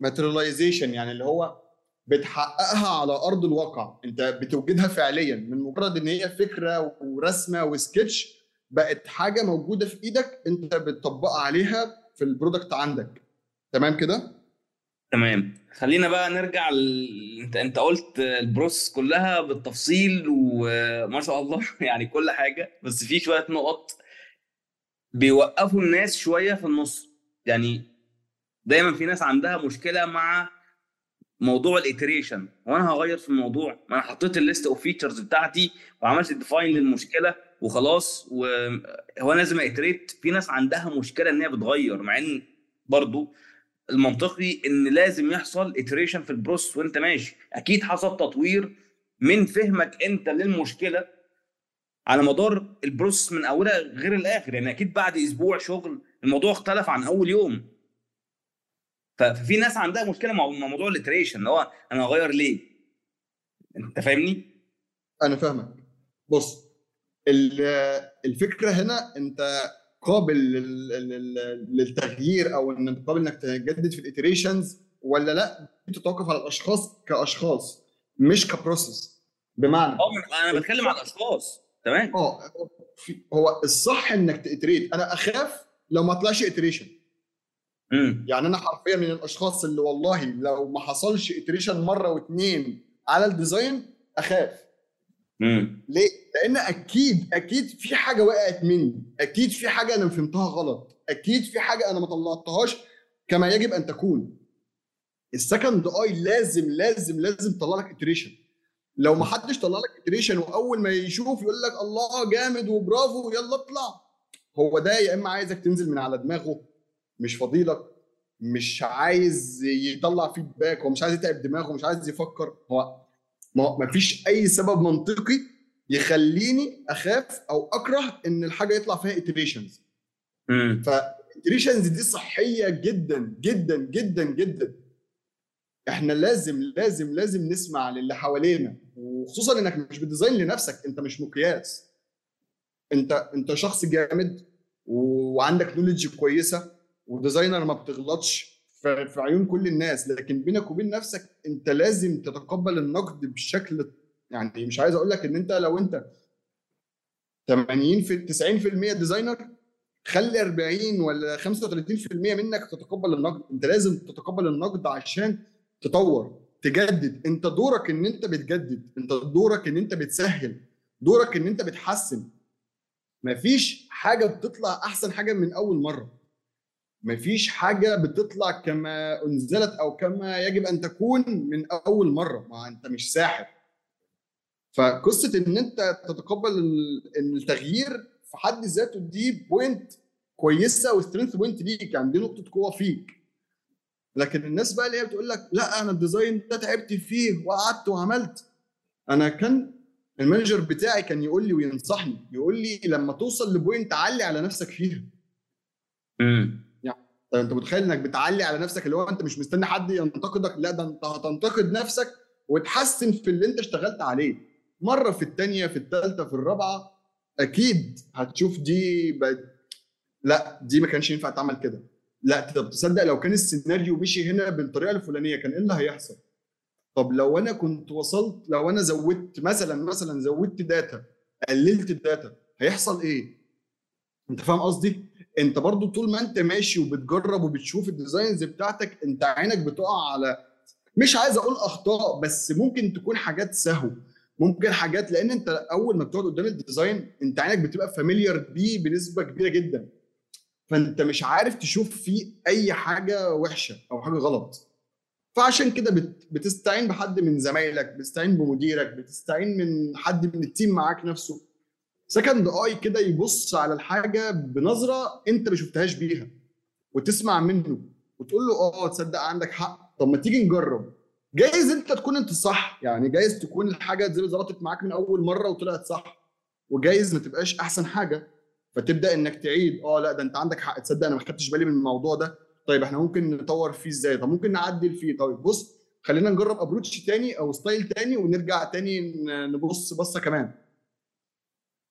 materialization يعني اللي هو بتحققها على أرض الواقع. أنت بتوجدها فعليا من مجرد إن هي فكرة ورسمة وسكتش بقت حاجة موجودة في إيدك أنت بتطبقها عليها في ال product عندك. تمام كده؟ تمام. خلينا بقى نرجع ل... أنت أنت قلت ال process كلها بالتفصيل وما شاء الله يعني كل حاجة بس في شوية نقط بيوقفوا الناس شوية في النص. يعني دايما في ناس عندها مشكلة مع موضوع ال iteration. هو أنا هغير في الموضوع؟ ما أنا حطيت ال list of features بتاعتي وعملت define للمشكلة. وخلاص وهو لازم iterate في ناس عندها مشكلة إن هي بتغير مع إن برضو المنطقي إن لازم يحصل iteration في ال process وأنت ماشي. أكيد حصل تطوير من فهمك أنت للمشكلة على مدار ال process من أولها غير الآخر. يعني أكيد بعد أسبوع شغل الموضوع اختلف عن أول يوم. ففي ناس عندها مشكلة مع موضوع ال iteration اللي هو أنا هغير ليه؟ أنت فاهمني؟ أنا فاهمك. بص الفكرة هنا أنت قابل للتغيير أو إن أنت قابل إنك تجدد في ال iterations ولا لأ؟ تتوقف على الأشخاص كأشخاص مش ك process بمعنى آه أنا بتكلم على الأشخاص. تمام؟ آه هو الصح إنك ت iterate أنا أخاف لو ما طلعش iteration يعني أنا حرفيا من الأشخاص اللي والله لو ما حصلش iteration مرة واثنين على ال design أخاف. ليه؟ لأن أكيد أكيد في حاجة وقعت مني، أكيد في حاجة أنا فهمتها غلط، أكيد في حاجة أنا ما طلعتهاش كما يجب أن تكون. ال second eye لازم لازم لازم تطلع لك iteration. لو ما حدش طلع لك iteration وأول ما يشوف يقول لك الله جامد وبرافو يلا اطلع. هو ده يا إما عايزك تنزل من على دماغه مش فضيلك مش عايز يطلع feedback هو مش عايز يتعب دماغه مش عايز يفكر هو ما فيش أي سبب منطقي يخليني أخاف أو أكره إن الحاجة يطلع فيها iterations فال iterations دي صحية جدا جدا جدا جدا. إحنا لازم لازم لازم نسمع للي حوالينا وخصوصا إنك مش بت design لنفسك أنت مش مقياس. أنت أنت شخص جامد وعندك knowledge كويسة و designer ما بتغلطش. في عيون كل الناس لكن بينك وبين نفسك انت لازم تتقبل النقد بشكل يعني مش عايز أقول لك ان انت لو انت 80 في 90% ديزاينر خلي 40 ولا 35% منك تتقبل النقد. انت لازم تتقبل النقد عشان تطور تجدد. انت دورك ان انت بتجدد انت دورك ان انت بتسهل دورك ان انت بتحسن. مفيش حاجة بتطلع أحسن حاجة من أول مرة. مفيش حاجة بتطلع كما أنزلت أو كما يجب أن تكون من أول مرة. ما أنت مش ساحر. فقصة إن أنت تتقبل إن التغيير في حد ذاته دي point كويسة و strength point ليك. يعني دي نقطة قوة فيك. لكن الناس بقى اللي هي بتقول لك لا أنا ال design ده تعبت فيه وقعدت وعملت. أنا كان ال manager بتاعي كان يقول لي وينصحني يقول لي لما توصل ل point تعلي على نفسك فيها. امم طيب انت متخيل انك بتعلي على نفسك اللي هو انت مش مستني حد ينتقدك؟ لا ده انت هتنتقد نفسك وتحسن في اللي انت اشتغلت عليه. مرة في الثانية في الثالثه في الرابعة أكيد هتشوف دي بقت لا دي ما كانش ينفع تعمل كده. لا طب تصدق لو كان السيناريو مشي هنا بالطريقة الفلانية كان إيه اللي هيحصل؟ طب لو أنا كنت وصلت لو أنا زودت مثلا مثلا زودت data قللت ال data هيحصل إيه؟ أنت فاهم قصدي؟ انت برضو طول ما انت ماشي وبتجرب وبتشوف ال designs بتاعتك انت عينك بتقع على مش عايز أقول اخطاء بس ممكن تكون حاجات سهو. ممكن حاجات لأن انت اول ما بتقعد قدام ال design انت عينك بتبقى familiar بيه بنسبة كبيرة جدا. فانت مش عارف تشوف فيه أي حاجة وحشة أو حاجة غلط. فعشان كده بت- بتستعين بحد من زمايلك بتستعين بمديرك بتستعين من حد من ال team معاك نفسه. second eye كده يبص على الحاجة بنظرة انت ما شفتهاش بيها وتسمع منه وتقول له آه تصدق عندك حق. طب ما تيجي نجرب. جايز انت تكون انت صح يعني جايز تكون الحاجة دي ظبطت معاك من أول مرة وطلعت صح وجايز ما تبقاش أحسن حاجة فتبدأ إنك تعيد. آه لا ده أنت عندك حق. تصدق أنا ما خدتش بالي من الموضوع ده. طيب إحنا ممكن نطور فيه إزاي؟ طب ممكن نعدل فيه. طيب بص خلينا نجرب approach تاني أو style تاني ونرجع تاني نبص بصة كمان.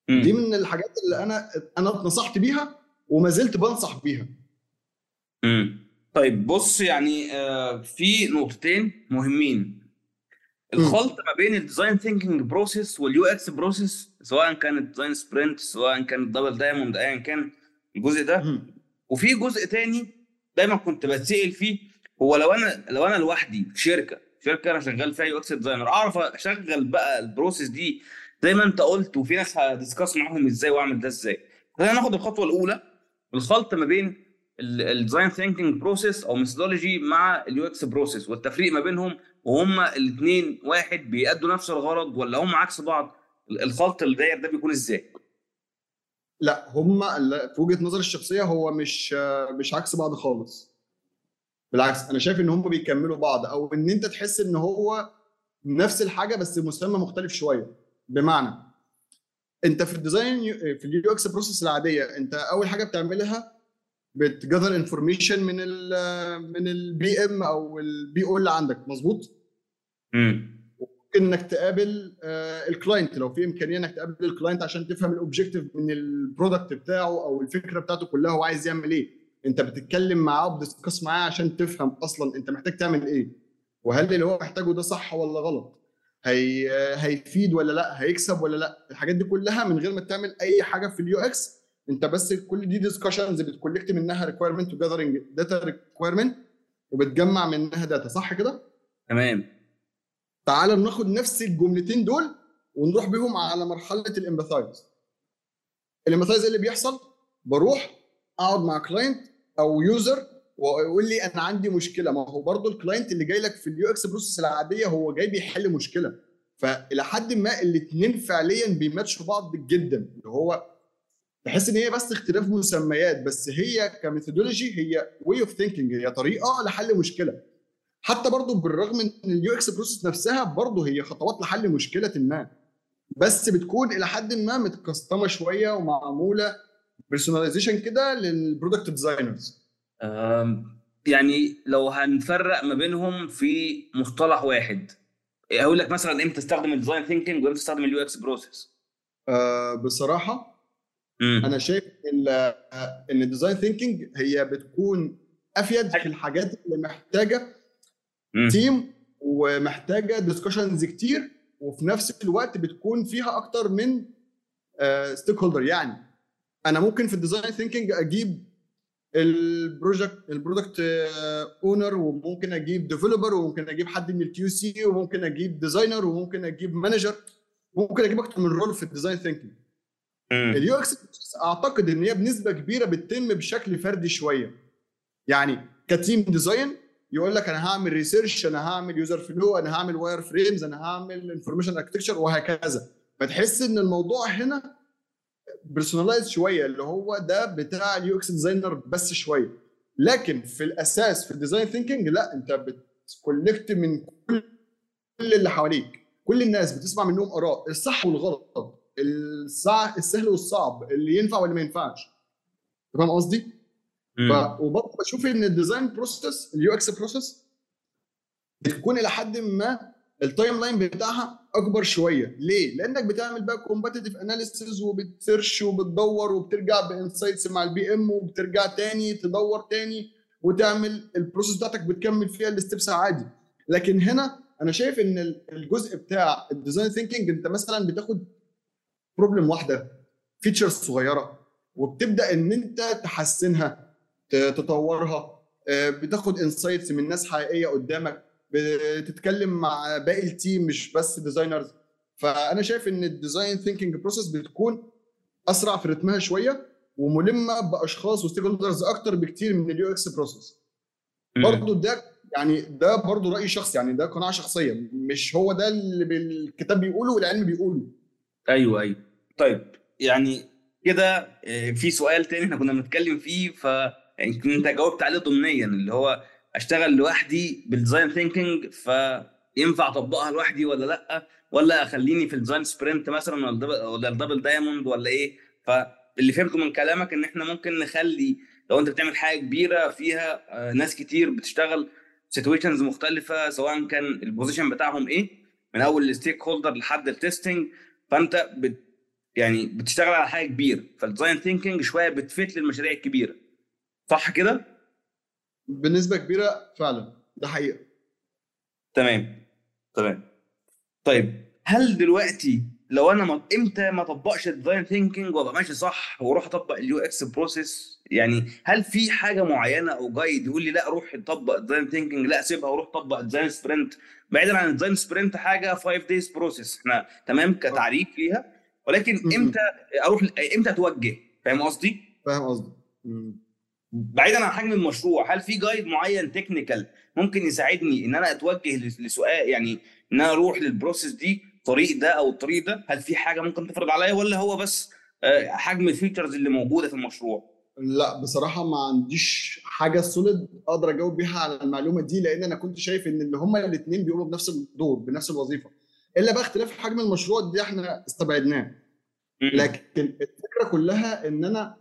دي من الحاجات اللي أنا أنا اتنصحت بيها وما زلت بنصح بيها. امم طيب بص يعني آه، في نقطتين مهمين. الخلط ما بين ال design thinking process وال UX process سواء كانت design sprint سواء كانت double diamond ايا كان الجزء ده. وفي جزء تاني دايما كنت بتسأل فيه هو لو أنا لو أنا لوحدي في شركة شركة أنا شغال فيها UX designer أعرف أشغل بقى ال process دي زي ما انت قلت وفي ناس ه discuss معاهم إزاي وأعمل ده إزاي. خلينا ناخد الخطوة الأولى الخلط ما بين ال design thinking process أو methodology مع ال UX process والتفريق ما بينهم وهما الاثنين واحد بيأدوا نفس الغرض ولا هم عكس بعض؟ الخلط اللي ده بيكون إزاي؟ لا هم في وجهة نظري الشخصية هو مش مش عكس بعض خالص. بالعكس أنا شايف إن هم بيكملوا بعض أو إن أنت تحس إن هو نفس الحاجة بس مسمى مختلف شوية. بمعنى انت في ال design في ال UX process العادية انت أول حاجة بتعملها بت gather information من ال من ال PM أو ال PO اللي عندك مظبوط؟ امم إنك تقابل ال client لو في إمكانية إنك تقابل ال client عشان تفهم ال objective من ال product بتاعه أو الفكرة بتاعته كلها هو عايز يعمل إيه. أنت بتتكلم معاه وبت discuss معاه عشان تفهم أصلا أنت محتاج تعمل إيه وهل اللي هو محتاجه ده صح ولا غلط. هي هيفيد ولا لا هيكسب ولا لا الحاجات دي كلها من غير ما تعمل أي حاجة في ال UX. أنت بس كل دي discussions بت collect منها requirement و gathering data requirement وبتجمع منها data صح كده؟ تمام. تعال ناخد نفس الجملتين دول ونروح بيهم على مرحلة ال empathize ال empathize اللي بيحصل؟ بروح أقعد مع client أو user ويقول لي أنا عندي مشكلة. ما هو برضو ال client اللي جاي لك في ال UX process العادية هو جاي بيحل مشكلة. فإلى حد ما الاثنين فعليا بيماتشوا بعض جدا. اللي هو تحس إن هي بس اختلاف مسميات بس هي ك methodology هي way of thinking هي طريقة لحل مشكلة. حتى برضو بالرغم إن ال UX process نفسها برضو هي خطوات لحل مشكلة ما. بس بتكون إلى حد ما مت custom ه شوية ومعمولة personalization كده لل product designers يعني لو هنفرق ما بينهم في مصطلح واحد. أقول لك مثلا إمتى تستخدم ال design thinking وإمتى تستخدم ال UX process آه بصراحة أنا شايف إن الديزاين ثينكينج هي بتكون أفيد في الحاجات اللي محتاجة team ومحتاجة discussions كتير وفي نفس الوقت بتكون فيها أكتر من stakeholder يعني أنا ممكن في ال design thinking أجيب ال project ال product owner وممكن أجيب developer وممكن أجيب حد من ال QC وممكن أجيب designer وممكن أجيب manager ممكن أجيب أكتر من role في ال design thinking ال UX أعتقد إن هي بنسبة كبيرة بتتم بشكل فردي شوية. يعني ك team design يقول لك أنا هعمل research أنا هعمل user flow أنا هعمل wireframes أنا هعمل information architecture وهكذا. فتحس إن الموضوع هنا personalized شوية اللي هو ده بتاع ال UX designer بس شوية لكن في الأساس في ال design thinking لا أنت بت collect من كل اللي حواليك كل الناس بتسمع منهم آراء الصح والغلط. السهل والصعب اللي ينفع واللي ما ينفعش فاهم قصدي؟ ف... وبرضه بشوف إن ال design process ال UX process بتكون إلى حد ما ال timeline بتاعها أكبر شوية. ليه؟ لأنك بتعمل بقى competitive analysis وبت search وبتدور وبترجع ب insights مع ال PM وبترجع تاني تدور تاني وتعمل ال process بتاعتك بتكمل فيها ال steps عادي. لكن هنا أنا شايف إن الجزء بتاع ال design thinking أنت مثلا بتاخد problem واحدة features صغيرة وبتبدأ إن أنت تحسنها تطورها آه، بتاخد insights من ناس حقيقية قدامك بتتكلم مع باقي ال team مش بس designers فأنا شايف إن ال design thinking process بتكون أسرع في رتمها شوية وملمة بأشخاص و stakeholders أكتر بكتير من ال UX process برضه ده يعني ده برضه رأي شخصي يعني ده قناعة شخصية. مش هو ده اللي الكتاب بيقوله والعلم بيقوله. أيوه أيوه. طيب يعني كده آه، في سؤال تاني إحنا كنا بنتكلم فيه ف يعني انت جاوبت عليه ضمنيا اللي هو أشتغل لوحدي بال design thinking فينفع أطبقها لوحدي ولا لأ؟ ولا أخليني في ال design sprint مثلا ولا ال double diamond ولا إيه؟ فاللي فهمته من كلامك إن إحنا ممكن نخلي لو أنت بتعمل حاجة كبيرة فيها آه، ناس كتير بتشتغل situations مختلفة سواء كان ال position بتاعهم إيه؟ من أول ال stakeholder لحد ال testing فأنت بت يعني بتشتغل على حاجة كبيرة. فال design thinking شوية بت fit للمشاريع الكبيرة. صح كده؟ بنسبة كبيرة فعلا ده حقيقة. تمام. تمام. طيب هل دلوقتي لو أنا ما إمتى ما أطبقش ال design thinking وأبقى ماشي صح وأروح أطبق ال UX process يعني هل في حاجة معينة أو guide يقول لي لا روح طبق design thinking لا سيبها وروح طبق design sprint بعيدا عن ال design sprint حاجة 5 days process إحنا تمام كتعريف ليها. ولكن إمتى أروح إمتى أتوجه؟ فاهم قصدي؟ فاهم قصدي بعيدا عن حجم المشروع هل في guide معين technical ممكن يساعدني إن أنا أتوجه لسؤال يعني إن أنا أروح لل process دي الطريق ده أو الطريق ده؟ هل في حاجة ممكن تفرض عليا ولا هو بس آه، حجم ال features اللي موجودة في المشروع؟ لا بصراحة ما عنديش حاجة solid أقدر أجاوب بيها على المعلومة دي لأن أنا كنت شايف إن اللي هما الاثنين بيقوموا بنفس الدور بنفس الوظيفة. إلا بقى اختلاف حجم المشروع دي إحنا استبعدناه. لكن الفكرة كلها إن أنا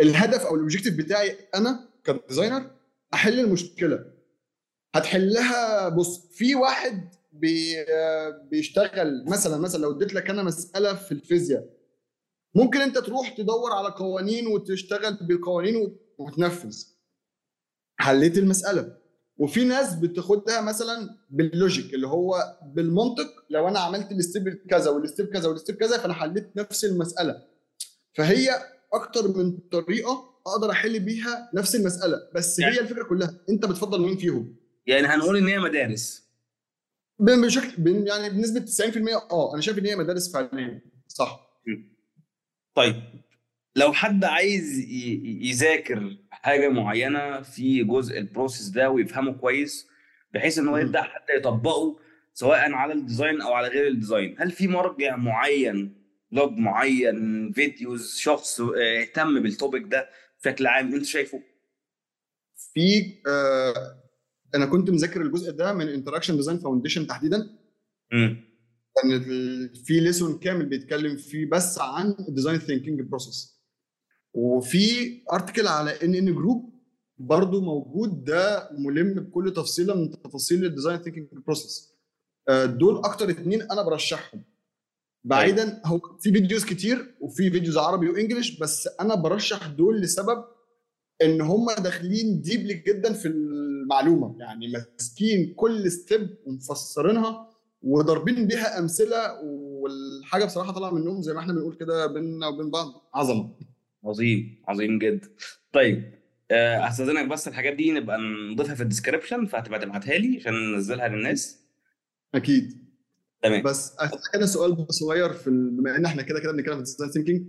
الهدف أو ال objective بتاعي أنا ك designer أحل المشكلة. هتحلها بص في واحد بي بيشتغل مثلا مثلا لو اديت لك أنا مسألة في الفيزياء ممكن أنت تروح تدور على قوانين وتشتغل بالقوانين وتنفذ. حليت المسألة. وفي ناس بتاخدها مثلا بال logic اللي هو بالمنطق لو أنا عملت ال step كذا وال step كذا وال step كذا فأنا حليت نفس المسألة. فهي أكتر من طريقة أقدر أحل بيها نفس المسألة بس يعني هي الفكرة كلها. أنت بتفضل مين فيهم؟ يعني هنقول إن هي مدارس. بشكل يعني بنسبة 90% آه أنا شايف إن هي مدارس فعليا. صح. طيب لو حد عايز يذاكر حاجة معينة في جزء ال process ده ويفهمه كويس بحيث إن هو يبدأ حتى يطبقه سواء على ال design أو على غير ال design هل في مرجع معين blog معين videos شخص آه، اهتم بال topic ده بشكل عام انت شايفه؟ في آه أنا كنت مذاكر الجزء ده من Interaction Design Foundation تحديدا. امم كان في lesson كامل بيتكلم فيه بس عن ال design thinking process وفي article على NN Group برضه موجود ده ملم بكل تفصيلة من تفاصيل ال design thinking process دول أكتر اثنين أنا برشحهم. بعيدا هو في videos كتير وفي videos عربي و English بس أنا برشح دول لسبب إن هم داخلين deeply جدا في المعلومة. يعني ماسكين كل step ومفسرينها وضاربين بيها أمثلة والحاجة بصراحة طالعة منهم زي ما إحنا بنقول كده بيننا وبين بعض. عظمة. عظيم عظيم جدا. طيب آه، استاذنك بس الحاجات دي نبقى نضيفها في ال description فهتبقى تبعتها لي عشان ننزلها للناس. أكيد. تمام. بس كده سؤال صغير في بما ان إحنا كده كده بنتكلم في ال design thinking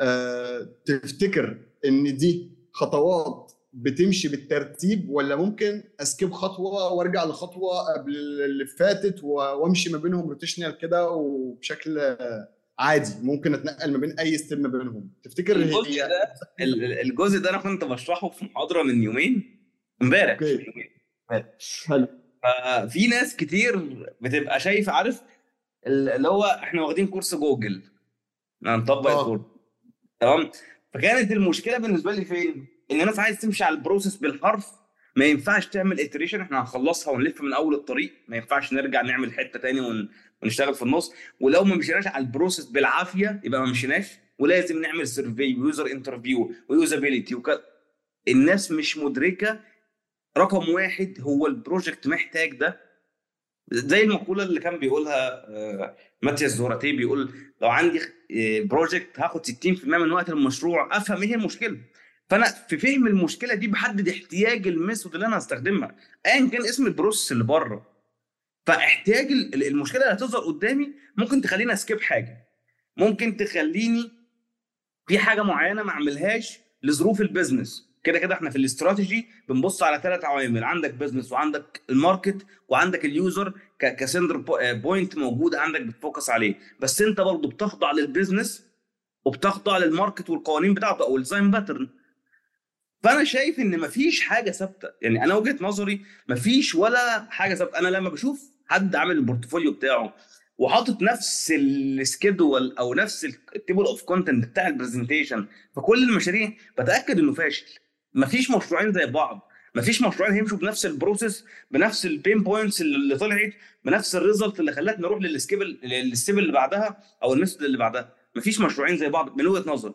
أه تفتكر ان دي خطوات بتمشي بالترتيب ولا ممكن a skip خطوة وأرجع لخطوة قبل اللي فاتت وأمشي ما بينهم rotational كده وبشكل عادي؟ ممكن أتنقل ما بين أي step ما بينهم. تفتكر الجزء هي ده ال- ال- الجزء ده أنا كنت بشرحه في محاضرة من يومين امبارح. حلو. ففي ناس كتير بتبقى شايفة عارف؟ ال- اللي هو إحنا واخدين course جوجل هنطبق آه. ال course. تمام؟ فكانت المشكلة بالنسبة لي فين؟ إن الناس عايز تمشي على ال process بالحرف. ما ينفعش تعمل iteration إحنا هنخلصها ونلف من أول الطريق. ما ينفعش نرجع نعمل حتة تاني ون... ونشتغل في النص. ولو ما مشيناش على ال process بالعافية يبقى ما مشيناش. ولازم نعمل survey و user interview و usability وك... الناس مش مدركة رقم واحد هو ال project محتاج ده. زي المقولة اللي كان بيقولها آه، ماتياس زوراتي بيقول لو عندي project هاخد 60% من وقت المشروع أفهم إيه هي المشكلة. فأنا في فهم المشكلة دي بحدد احتياج ال method اللي أنا هستخدمها ايا كان اسم ال process اللي بره. فاحتياج ال- ال- المشكلة اللي هتظهر قدامي ممكن تخليني أ skip حاجة. ممكن تخليني في حاجة معينة ما أعملهاش لظروف ال business كده كده إحنا في الاستراتيجي بنبص على ثلاث عوامل. عندك business وعندك ال market وعندك ال user ك center بو- آه، point موجود عندك بت focus عليه. بس انت برضه بتخضع لل business وبتخضع لل market والقوانين بتاعته أو ال design pattern فأنا شايف إن مفيش حاجة ثابتة. يعني أنا وجهة نظري مفيش ولا حاجة ثابتة. أنا لما بشوف حد عامل ال portfolio بتاعه وحاطط نفس ال schedule أو نفس ال table of content بتاع ال presentation في كل المشاريع بتأكد إنه فاشل. مفيش مشروعين زي بعض. مفيش مشروعين هيمشوا بنفس ال process بنفس ال pain points اللي طلعت بنفس ال result اللي خلتنا نروح لل skip لل step اللي بعدها أو ال method اللي بعدها. مفيش مشروعين زي بعض من وجهة نظري.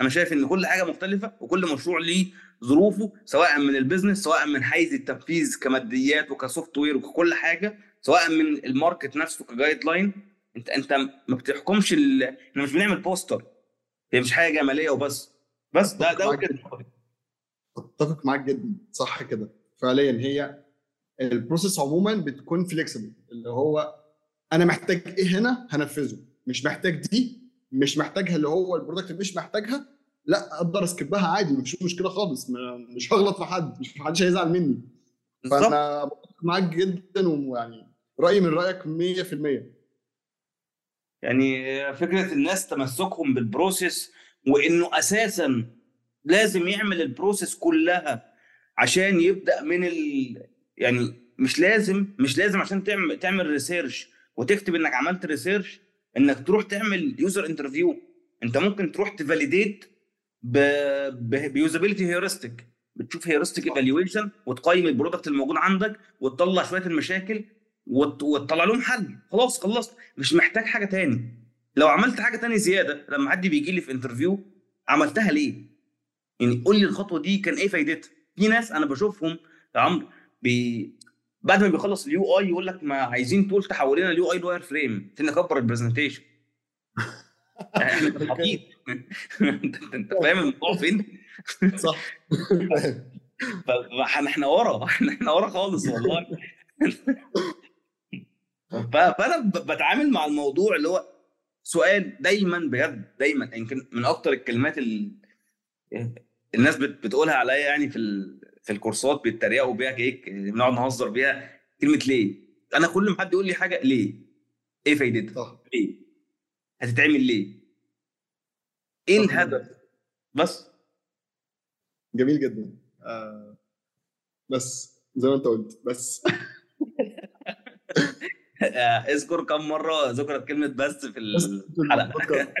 أنا شايف إن كل حاجة مختلفة وكل مشروع ليه ظروفه سواء من ال business سواء من حيز التنفيذ كماديات وك software وككل حاجة سواء من ال market نفسه ك guideline أنت أنت ما بتحكمش ال... إحنا مش بنعمل poster هي مش حاجة جمالية وبس. بس ده ده وجهة نظري. اتفق معاك جدا صح كده. فعليا هي ال process عموما بتكون flexible اللي هو أنا محتاج إيه هنا هنفذه. مش محتاج دي مش محتاجها اللي هو ال product مش محتاجها لا أقدر أ skip ها عادي مفيش مشكلة خالص مش هغلط في حد مش محدش هيزعل مني. فأنا معاك جدا ويعني رأيي من رأيك 100% يعني فكرة الناس تمسكهم بال process وإنه أساسا لازم يعمل ال process كلها عشان يبدأ من ال... يعني مش لازم مش لازم عشان تعمل تعمل research وتكتب إنك عملت research إنك تروح تعمل user interview أنت ممكن تروح ت validate ب... ب... ب usability heuristic بتشوف heuristic evaluation وتقيم ال product الموجود عندك وتطلع شوية المشاكل وت... وتطلع لهم حل. خلاص خلصت. مش محتاج حاجة تاني. لو عملت حاجة تاني زيادة لما حد بيجي لي في interview عملتها ليه؟ يعني قول لي الخطوة دي كان إيه فايدتها؟ في ناس أنا بشوفهم يا عمرو بي... بعد ما بيخلص ال UI يقول لك ما عايزين tool تحول لنا ال UI ل wireframe عشان نكبر ال presentation إحنا انت أنت فاهم الموضوع فين؟ صح. فاحنا ورا. إحنا إحنا ورا خالص والله. فأنا بتعامل مع الموضوع اللي هو سؤال دايما بجد دايما يمكن من أكتر الكلمات اللي الناس بت- بتقولها عليا يعني في ال... في الكورسات بيتريقوا بيها كيك بنقعد نهزر بيها كلمة ليه؟ أنا كل ما حد يقول لي حاجة ليه؟ إيه فايدتها؟ صح ليه؟ هتتعمل ليه؟ إيه. الهدف؟ بس. جميل جدا. آه بس زي ما أنت قلت بس. اذكر كم مرة ذكرت كلمة بس في الحلقة.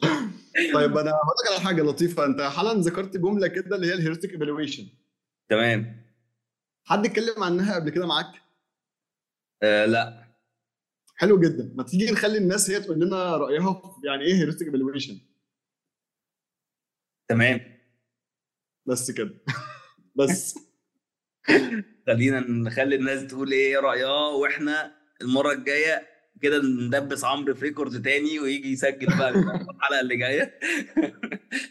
طيب أنا هقول لك على حاجة لطيفة. أنت حالا ذكرت جملة كده اللي هي ال heuristic evaluation تمام. حد اتكلم عنها قبل كده معاك؟ آه لا. حلو جدا. ما تيجي نخلي الناس هي تقول لنا رأيها يعني إيه heuristic evaluation تمام. بس كده. بس. خلينا نخلي الناس تقول إيه رأيها وإحنا المرة الجاية كده ندبس عمرو في record تاني ويجي يسجل بقى الحلقة اللي جاية.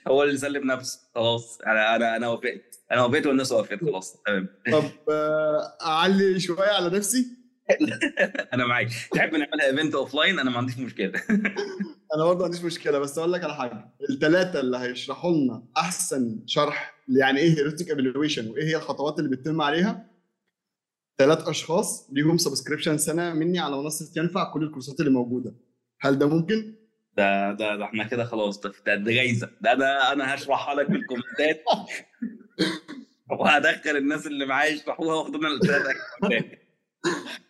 هو اللي يسلم نفسه. خلاص. أنا أنا أنا وافقت. أنا وافقت والناس وافقت. خلاص. تمام. طب آه، أعلي شوية على نفسي. أنا معاك. تحب نعملها event offline أنا ما عنديش مشكلة. أنا برضه ما عنديش مشكلة. بس أقول لك على حاجة. الثلاثه اللي هيشرحوا لنا أحسن شرح يعني إيه heuristic evaluation وإيه هي الخطوات اللي بتتم عليها ثلاث أشخاص ليهم subscription سنة مني على منصة ينفع كل الكورسات اللي موجودة. هل ده ممكن؟ ده ده ده إحنا كده خلاص ده ده, ده جايزة. ده أنا أنا هشرحها لك في ال comments. وهدخل الناس اللي معايا يشرحوها واخدونا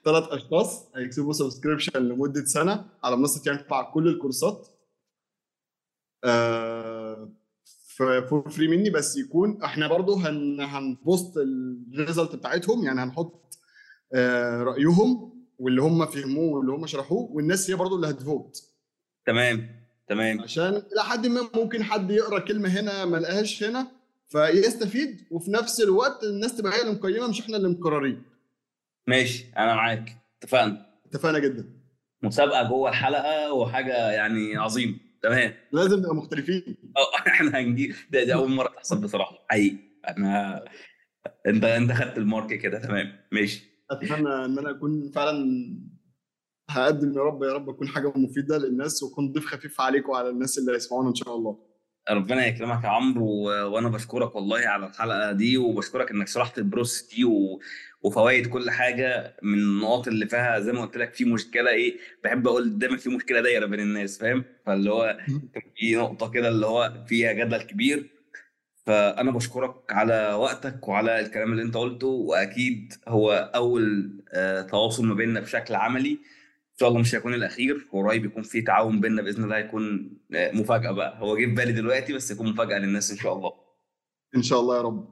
ثلاث أشخاص هيكسبوا subscription لمدة سنة على منصة ينفع كل الكورسات. آه for free مني بس يكون إحنا برضو هن هن post ال result بتاعتهم يعني هنحط رأيهم واللي هم فهموه واللي هم شرحوه والناس هي برضو اللي هتفوت. تمام تمام. عشان إلى حد ما ممكن حد يقرأ كلمة هنا ما لقاهاش هنا فيستفيد وفي نفس الوقت الناس تبقى هي اللي مقيمة مش إحنا اللي مقررين. ماشي أنا معاك. اتفقنا. اتفقنا جدا. مسابقة جوه الحلقة وحاجة يعني عظيمة. تمام. لازم نبقى مختلفين آه إحنا هنجيب. ده, ده أول مرة تحصل بصراحة. حقيقي. أنا أنت أنت خدت المارك كده. تمام. ماشي. أتمنى إن أنا أكون فعلا هقدم يا رب يا رب أكون حاجة مفيدة للناس وأكون ضيف خفيف عليكم وعلى الناس اللي هيسمعونا إن شاء الله. ربنا يكرمك يا عمرو و... وأنا بشكرك والله على الحلقة دي وبشكرك إنك شرحت البروس دي و... وفوائد كل حاجة من النقاط اللي فيها. زي ما قلت لك في مشكلة إيه بحب أقول دايما في مشكلة دايرة بين الناس فاهم؟ فاللي هو في نقطة كده اللي هو فيها جدل كبير. فأنا بشكرك على وقتك وعلى الكلام اللي أنت قلته وأكيد هو أول آه تواصل ما بيننا بشكل عملي. إن شاء الله مش هيكون الأخير قريب يكون في تعاون بيننا بإذن الله هيكون آه مفاجأة بقى. هو جه في بالي دلوقتي بس يكون مفاجأة للناس إن شاء الله. إن شاء الله يا رب.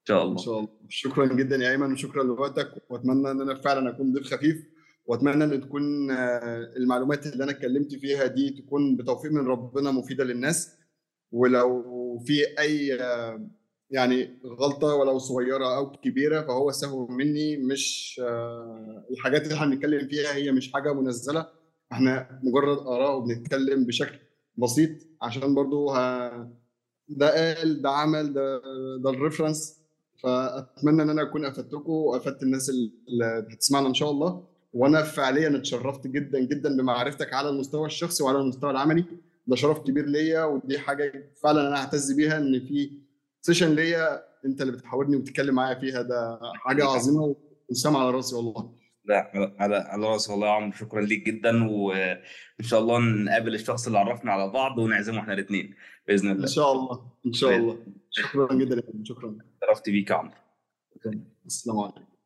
إن شاء الله. إن شاء الله. شكرا جدا يا أيمن وشكرا لوقتك وأتمنى إن أنا فعلا أكون ضيف خفيف وأتمنى إن تكون المعلومات اللي أنا اتكلمت فيها دي تكون بتوفيق من ربنا مفيدة للناس. ولو في أي يعني غلطة ولو صغيرة أو كبيرة فهو سهو مني مش الحاجات اللي إحنا بنتكلم فيها هي مش حاجة منزلة. إحنا مجرد آراء وبنتكلم بشكل بسيط عشان برضو ها ده قال ده عمل ده ده الريفرنس فأتمنى إن أنا أكون أفدتكم وأفدت الناس اللي هتسمعنا إن شاء الله. وأنا فعليا اتشرفت جدا جدا بمعرفتك على المستوى الشخصي وعلى المستوى العملي. ده شرف كبير ليا ودي حاجة فعلا أنا أعتز بيها إن في session ليا أنت اللي بتحاورني وبتتكلم معايا فيها ده حاجة عظيمة وسام على رأسي والله. لا على على رأسي والله يا عمرو شكرا ليك جدا وإن شاء الله نقابل الشخص اللي عرفنا على بعض ونعزمه إحنا الاثنين بإذن الله. إن شاء الله إن شاء الله. شكرا جدا شكرا. شرفت بيك يا عمرو. السلام عليكم.